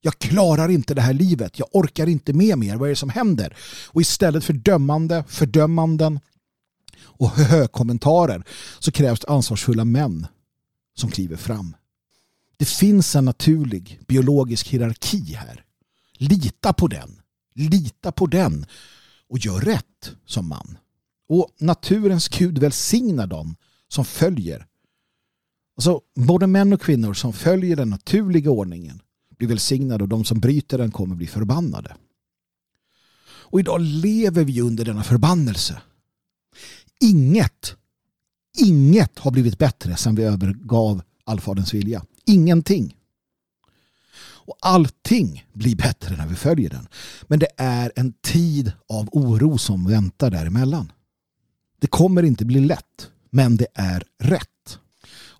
Jag klarar inte det här livet. Jag orkar inte med mer. Vad är det som händer? Och istället för dömande, fördömanden och hö-kommentarer så krävs det ansvarsfulla män som kliver fram. Det finns en naturlig biologisk hierarki här. Lita på den. Lita på den och gör rätt som man. Och naturens gud välsignar dem som följer Alltså, både män och kvinnor som följer den naturliga ordningen blir välsignade och de som bryter den kommer bli förbannade. Och idag lever vi under denna förbannelse. Inget, inget har blivit bättre sedan vi övergav allfaderns vilja. Ingenting. Och allting blir bättre när vi följer den. Men det är en tid av oro som väntar däremellan. Det kommer inte bli lätt, men det är rätt.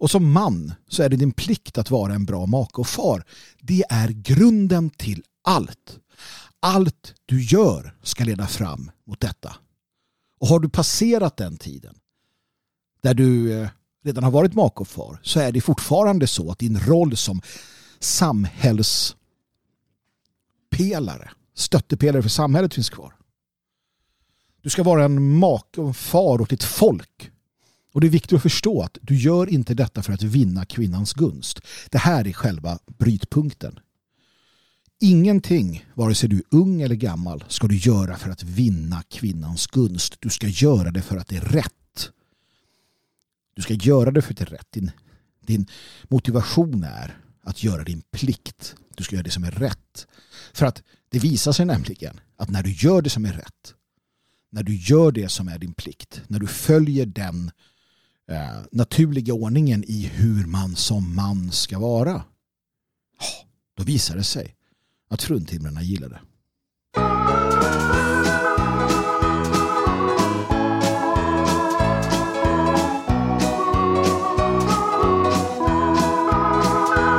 Och som man så är det din plikt att vara en bra make och far. Det är grunden till allt. Allt du gör ska leda fram mot detta. Och har du passerat den tiden där du eh, redan har varit make och far så är det fortfarande så att din roll som samhällspelare, stöttepelare för samhället finns kvar. Du ska vara en make och en far åt ditt folk. Och det är viktigt att förstå att du gör inte detta för att vinna kvinnans gunst. Det här är själva brytpunkten. Ingenting, vare sig du är ung eller gammal, ska du göra för att vinna kvinnans gunst. Du ska göra det för att det är rätt. Du ska göra det för att det är rätt. Din, din motivation är att göra din plikt. Du ska göra det som är rätt. För att det visar sig nämligen att när du gör det som är rätt, när du gör det som är din plikt, när du följer den eh, naturliga ordningen i hur man som man ska vara, då visar det sig att fruntimmerna gillar det.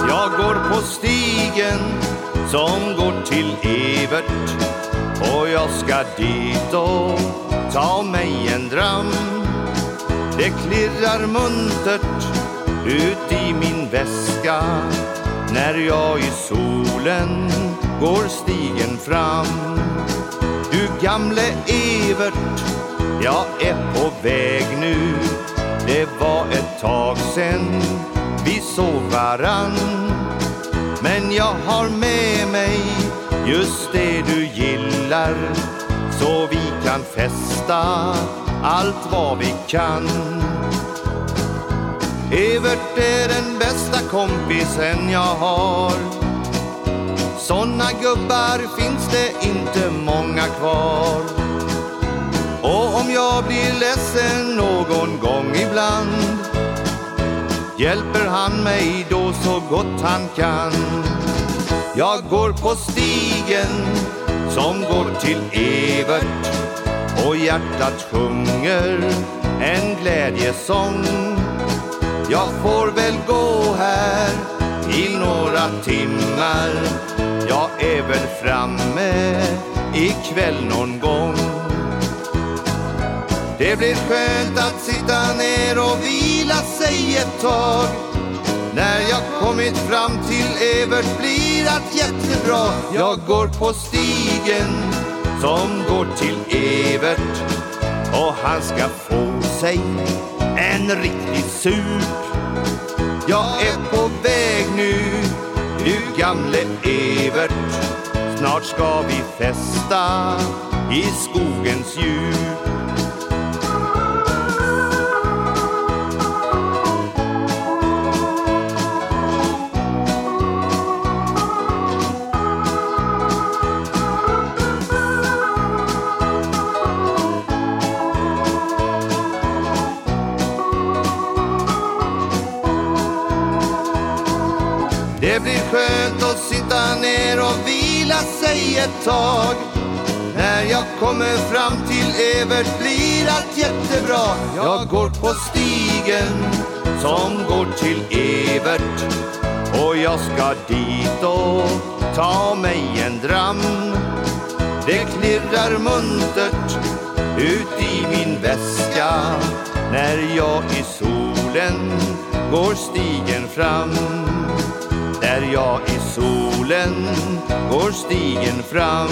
Jag går på stigen som går till Evert och jag ska dit och ta mig en dram. Det klirrar muntert ut i min väska när jag i solen går stigen fram. Du gamle Evert, jag är på väg nu. Det var ett tag sen vi såg varann. Men jag har med mig just det du gillar så vi kan festa allt vad vi kan. Evert är den bästa kompisen jag har. Såna gubbar finns det inte många kvar. Och om jag blir ledsen någon gång ibland hjälper han mig då så gott han kan. Jag går på stigen som går till Evert och hjärtat sjunger en glädjesång. Jag får väl gå här i några timmar. Jag är väl framme ikväll någon gång. Det blir skönt att sitta ner och vila sig ett tag. När jag kommit fram till Evert blir allt jättebra. Jag går på stigen som går till Evert och han ska få sig en riktig sup. Jag är på väg nu, du gamle Evert. Snart ska vi festa i skogens djup. Sig ett tag. När jag kommer fram till Evert blir allt jättebra. Jag går på stigen som går till Evert och jag ska dit och ta mig en dram. Det klirrar muntert ut i min väska när jag i solen går stigen fram. När jag i solen går stigen fram.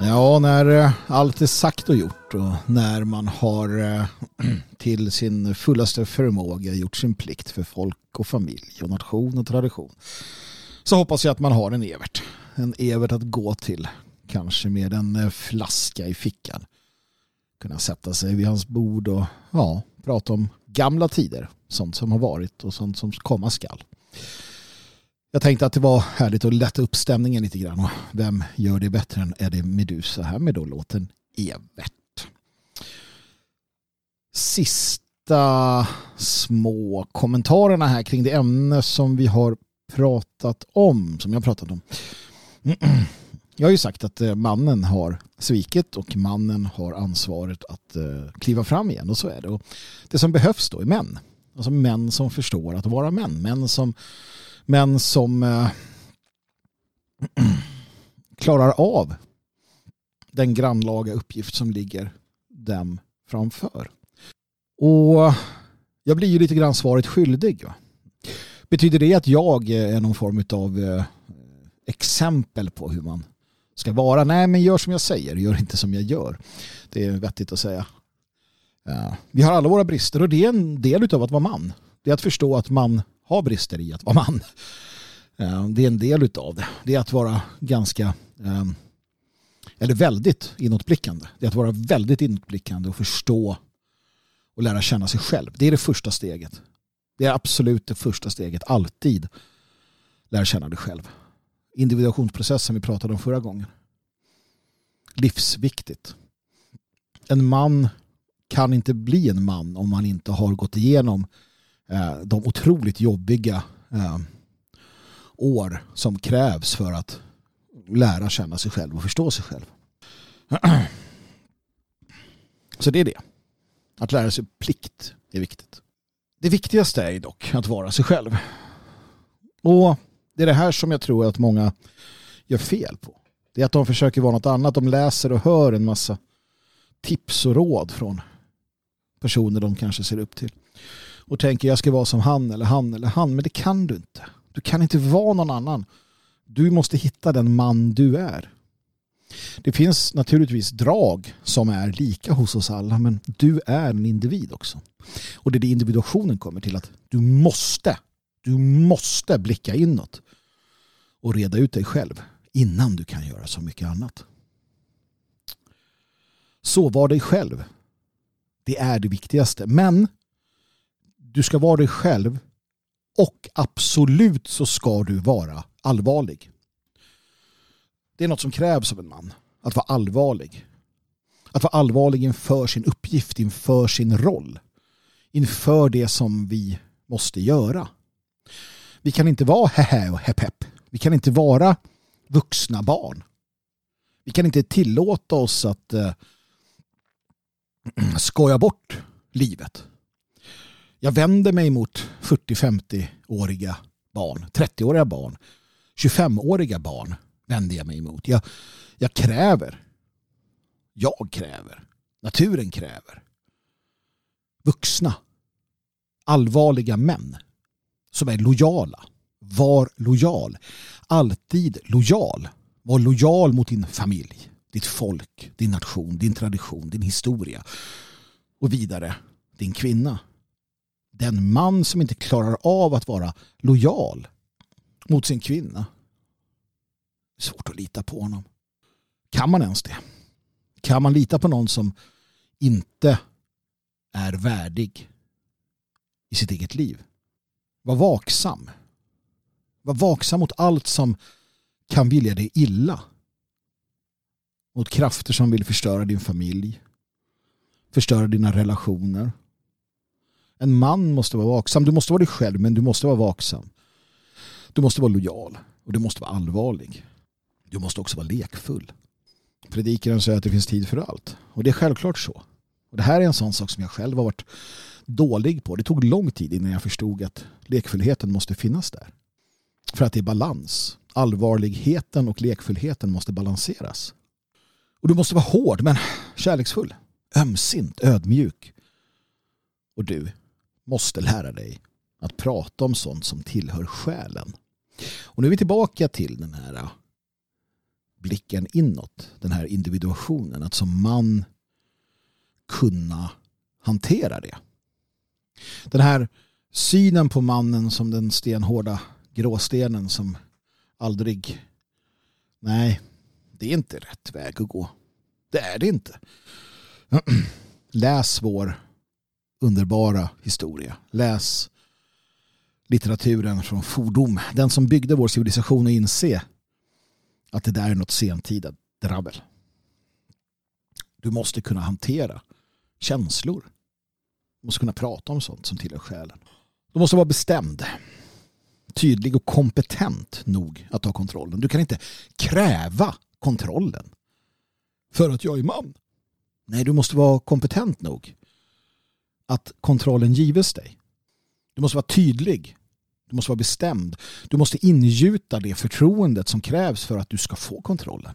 Ja, när eh, allt är sagt och gjort och när man har eh, till sin fullaste förmåga gjort sin plikt för folk och familj och nation och tradition så hoppas jag att man har en Evert. En Evert att gå till, kanske med en eh, flaska i fickan. Kunna sätta sig vid hans bord och ja, prata om gamla tider, sånt som har varit och sånt som komma skall. Jag tänkte att det var härligt att lätta upp stämningen lite grann. Och vem gör det bättre än Eddie Medusa här med då låten Evert. Sista små kommentarerna här kring det ämne som vi har pratat om, som jag pratat om. Jag har ju sagt att eh, mannen har svikit och mannen har ansvaret att eh, kliva fram igen och så är det. Och det som behövs då är män. Alltså män som förstår att vara män. Män som män som äh, klarar av den grannlaga uppgift som ligger dem framför. Och jag blir ju lite grann svaret skyldig. Va? Betyder det att jag är någon form av eh, exempel på hur man ska vara? Nej, men gör som jag säger, gör inte som jag gör. Det är vettigt att säga. Vi har alla våra brister och det är en del av att vara man. Det är att förstå att man har brister i att vara man. Det är en del av det. Det är att vara ganska, ehm, eller väldigt inåtblickande. Det är att vara väldigt inåtblickande och förstå och lära känna sig själv. Det är det första steget. Det är absolut det första steget. Alltid lära känna dig själv. Individuationsprocessen vi pratade om förra gången. Livsviktigt. En man kan inte bli en man om man inte har gått igenom Eh, de otroligt jobbiga eh, år som krävs för att lära känna sig själv och förstå sig själv. Så det är det. Att lära sig plikt är viktigt. Det viktigaste är dock att vara sig själv. Och det är det här som jag tror att många gör fel på. Det är att de försöker vara något annat. De läser och hör en massa tips och råd från personer de kanske ser upp till och tänker jag ska vara som han eller han eller han. Men det kan du inte. Du kan inte vara någon annan. Du måste hitta den man du är. Det finns naturligtvis drag som är lika hos oss alla men du är en individ också. Och det är det individuationen kommer till att du måste, du måste blicka inåt och reda ut dig själv innan du kan göra så mycket annat. Så var dig själv. Det är det viktigaste. Men du ska vara dig själv och absolut så ska du vara allvarlig. Det är något som krävs av en man. Att vara allvarlig. Att vara allvarlig inför sin uppgift, inför sin roll. Inför det som vi måste göra. Vi kan inte vara hehe och hepp hepp. Vi kan inte vara vuxna barn. Vi kan inte tillåta oss att eh, skoja bort livet. Jag vänder mig mot 40-50-åriga barn, 30-åriga barn, 25-åriga barn vänder jag mig emot. Jag, jag kräver, jag kräver, naturen kräver vuxna, allvarliga män som är lojala. Var lojal. Alltid lojal. Var lojal mot din familj, ditt folk, din nation, din tradition, din historia och vidare din kvinna den man som inte klarar av att vara lojal mot sin kvinna. Svårt att lita på honom. Kan man ens det? Kan man lita på någon som inte är värdig i sitt eget liv? Var vaksam. Var vaksam mot allt som kan vilja dig illa. Mot krafter som vill förstöra din familj. Förstöra dina relationer. En man måste vara vaksam. Du måste vara dig själv men du måste vara vaksam. Du måste vara lojal och du måste vara allvarlig. Du måste också vara lekfull. Predikaren säger att det finns tid för allt. Och det är självklart så. Och det här är en sån sak som jag själv har varit dålig på. Det tog lång tid innan jag förstod att lekfullheten måste finnas där. För att det är balans. Allvarligheten och lekfullheten måste balanseras. Och du måste vara hård men kärleksfull. Ömsint, ödmjuk. Och du, måste lära dig att prata om sånt som tillhör själen. Och nu är vi tillbaka till den här blicken inåt, den här individuationen, att som man kunna hantera det. Den här synen på mannen som den stenhårda gråstenen som aldrig... Nej, det är inte rätt väg att gå. Det är det inte. Läs vår underbara historia. Läs litteraturen från fordom. Den som byggde vår civilisation och inse att det där är något sentida drabbel. Du måste kunna hantera känslor. Du måste kunna prata om sånt som tillhör själen. Du måste vara bestämd, tydlig och kompetent nog att ta kontrollen. Du kan inte kräva kontrollen för att jag är man. Nej, du måste vara kompetent nog att kontrollen gives dig. Du måste vara tydlig. Du måste vara bestämd. Du måste ingjuta det förtroendet som krävs för att du ska få kontrollen.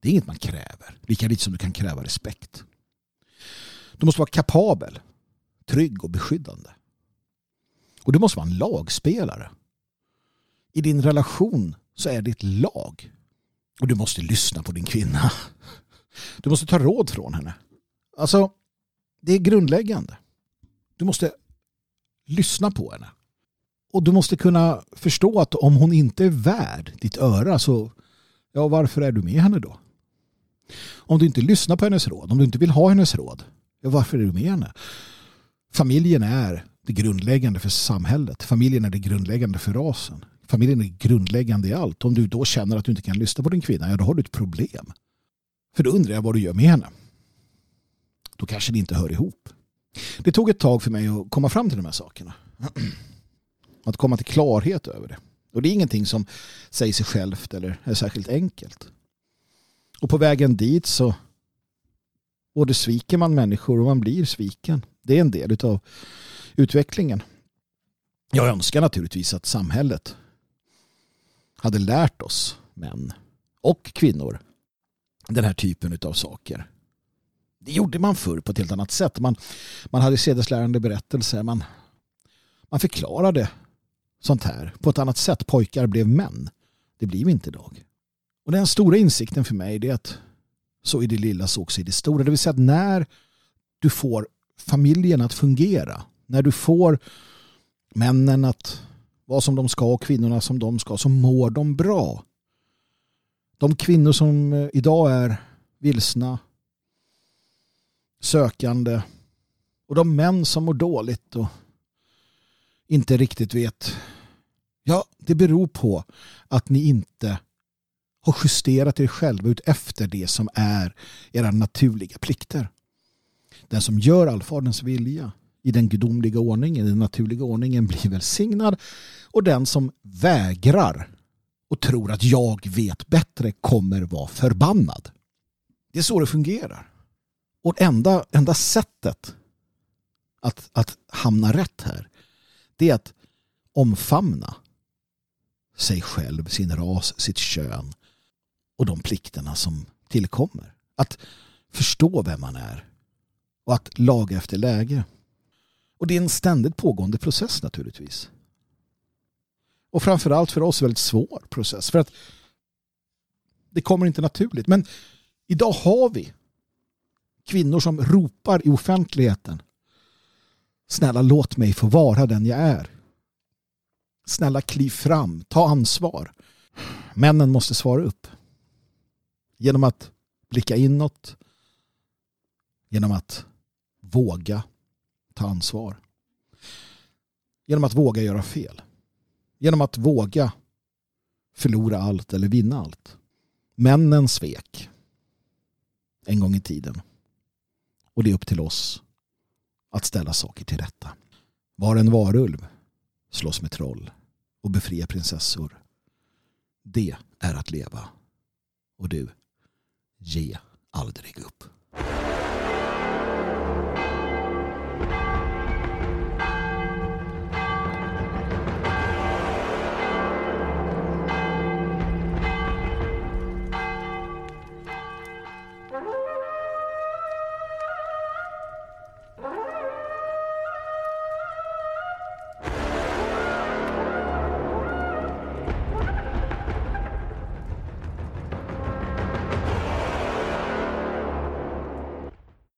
Det är inget man kräver, lika lite som du kan kräva respekt. Du måste vara kapabel, trygg och beskyddande. Och du måste vara en lagspelare. I din relation så är det ett lag. Och du måste lyssna på din kvinna. Du måste ta råd från henne. Alltså, det är grundläggande. Du måste lyssna på henne. Och du måste kunna förstå att om hon inte är värd ditt öra så ja, varför är du med henne då? Om du inte lyssnar på hennes råd, om du inte vill ha hennes råd, ja, varför är du med henne? Familjen är det grundläggande för samhället. Familjen är det grundläggande för rasen. Familjen är grundläggande i allt. Om du då känner att du inte kan lyssna på din kvinna, ja då har du ett problem. För då undrar jag vad du gör med henne. Då kanske det inte hör ihop. Det tog ett tag för mig att komma fram till de här sakerna. Att komma till klarhet över det. Och det är ingenting som säger sig självt eller är särskilt enkelt. Och på vägen dit så både sviker man människor och man blir sviken. Det är en del av utvecklingen. Jag önskar naturligtvis att samhället hade lärt oss män och kvinnor den här typen av saker. Det gjorde man förr på ett helt annat sätt. Man, man hade sedeslärande berättelser. Man, man förklarade sånt här på ett annat sätt. Pojkar blev män. Det blir vi inte idag. Och den stora insikten för mig är att så i det lilla så också i det stora. Det vill säga att när du får familjen att fungera, när du får männen att vara som de ska och kvinnorna som de ska så mår de bra. De kvinnor som eh, idag är vilsna, sökande och de män som mår dåligt och inte riktigt vet. Ja, det beror på att ni inte har justerat er själva ut efter det som är era naturliga plikter. Den som gör allfaderns vilja i den gudomliga ordningen, den naturliga ordningen blir välsignad och den som vägrar och tror att jag vet bättre kommer vara förbannad. Det är så det fungerar. Och enda, enda sättet att, att hamna rätt här det är att omfamna sig själv, sin ras, sitt kön och de plikterna som tillkommer. Att förstå vem man är och att laga efter läge. Och det är en ständigt pågående process naturligtvis. Och framförallt för oss väldigt svår process. För att det kommer inte naturligt. Men idag har vi kvinnor som ropar i offentligheten. Snälla låt mig få vara den jag är. Snälla kliv fram, ta ansvar. Männen måste svara upp. Genom att blicka inåt. Genom att våga ta ansvar. Genom att våga göra fel. Genom att våga förlora allt eller vinna allt. Männen svek en gång i tiden. Och det är upp till oss att ställa saker till rätta. Var en varulv, slåss med troll och befria prinsessor. Det är att leva. Och du, ge aldrig upp.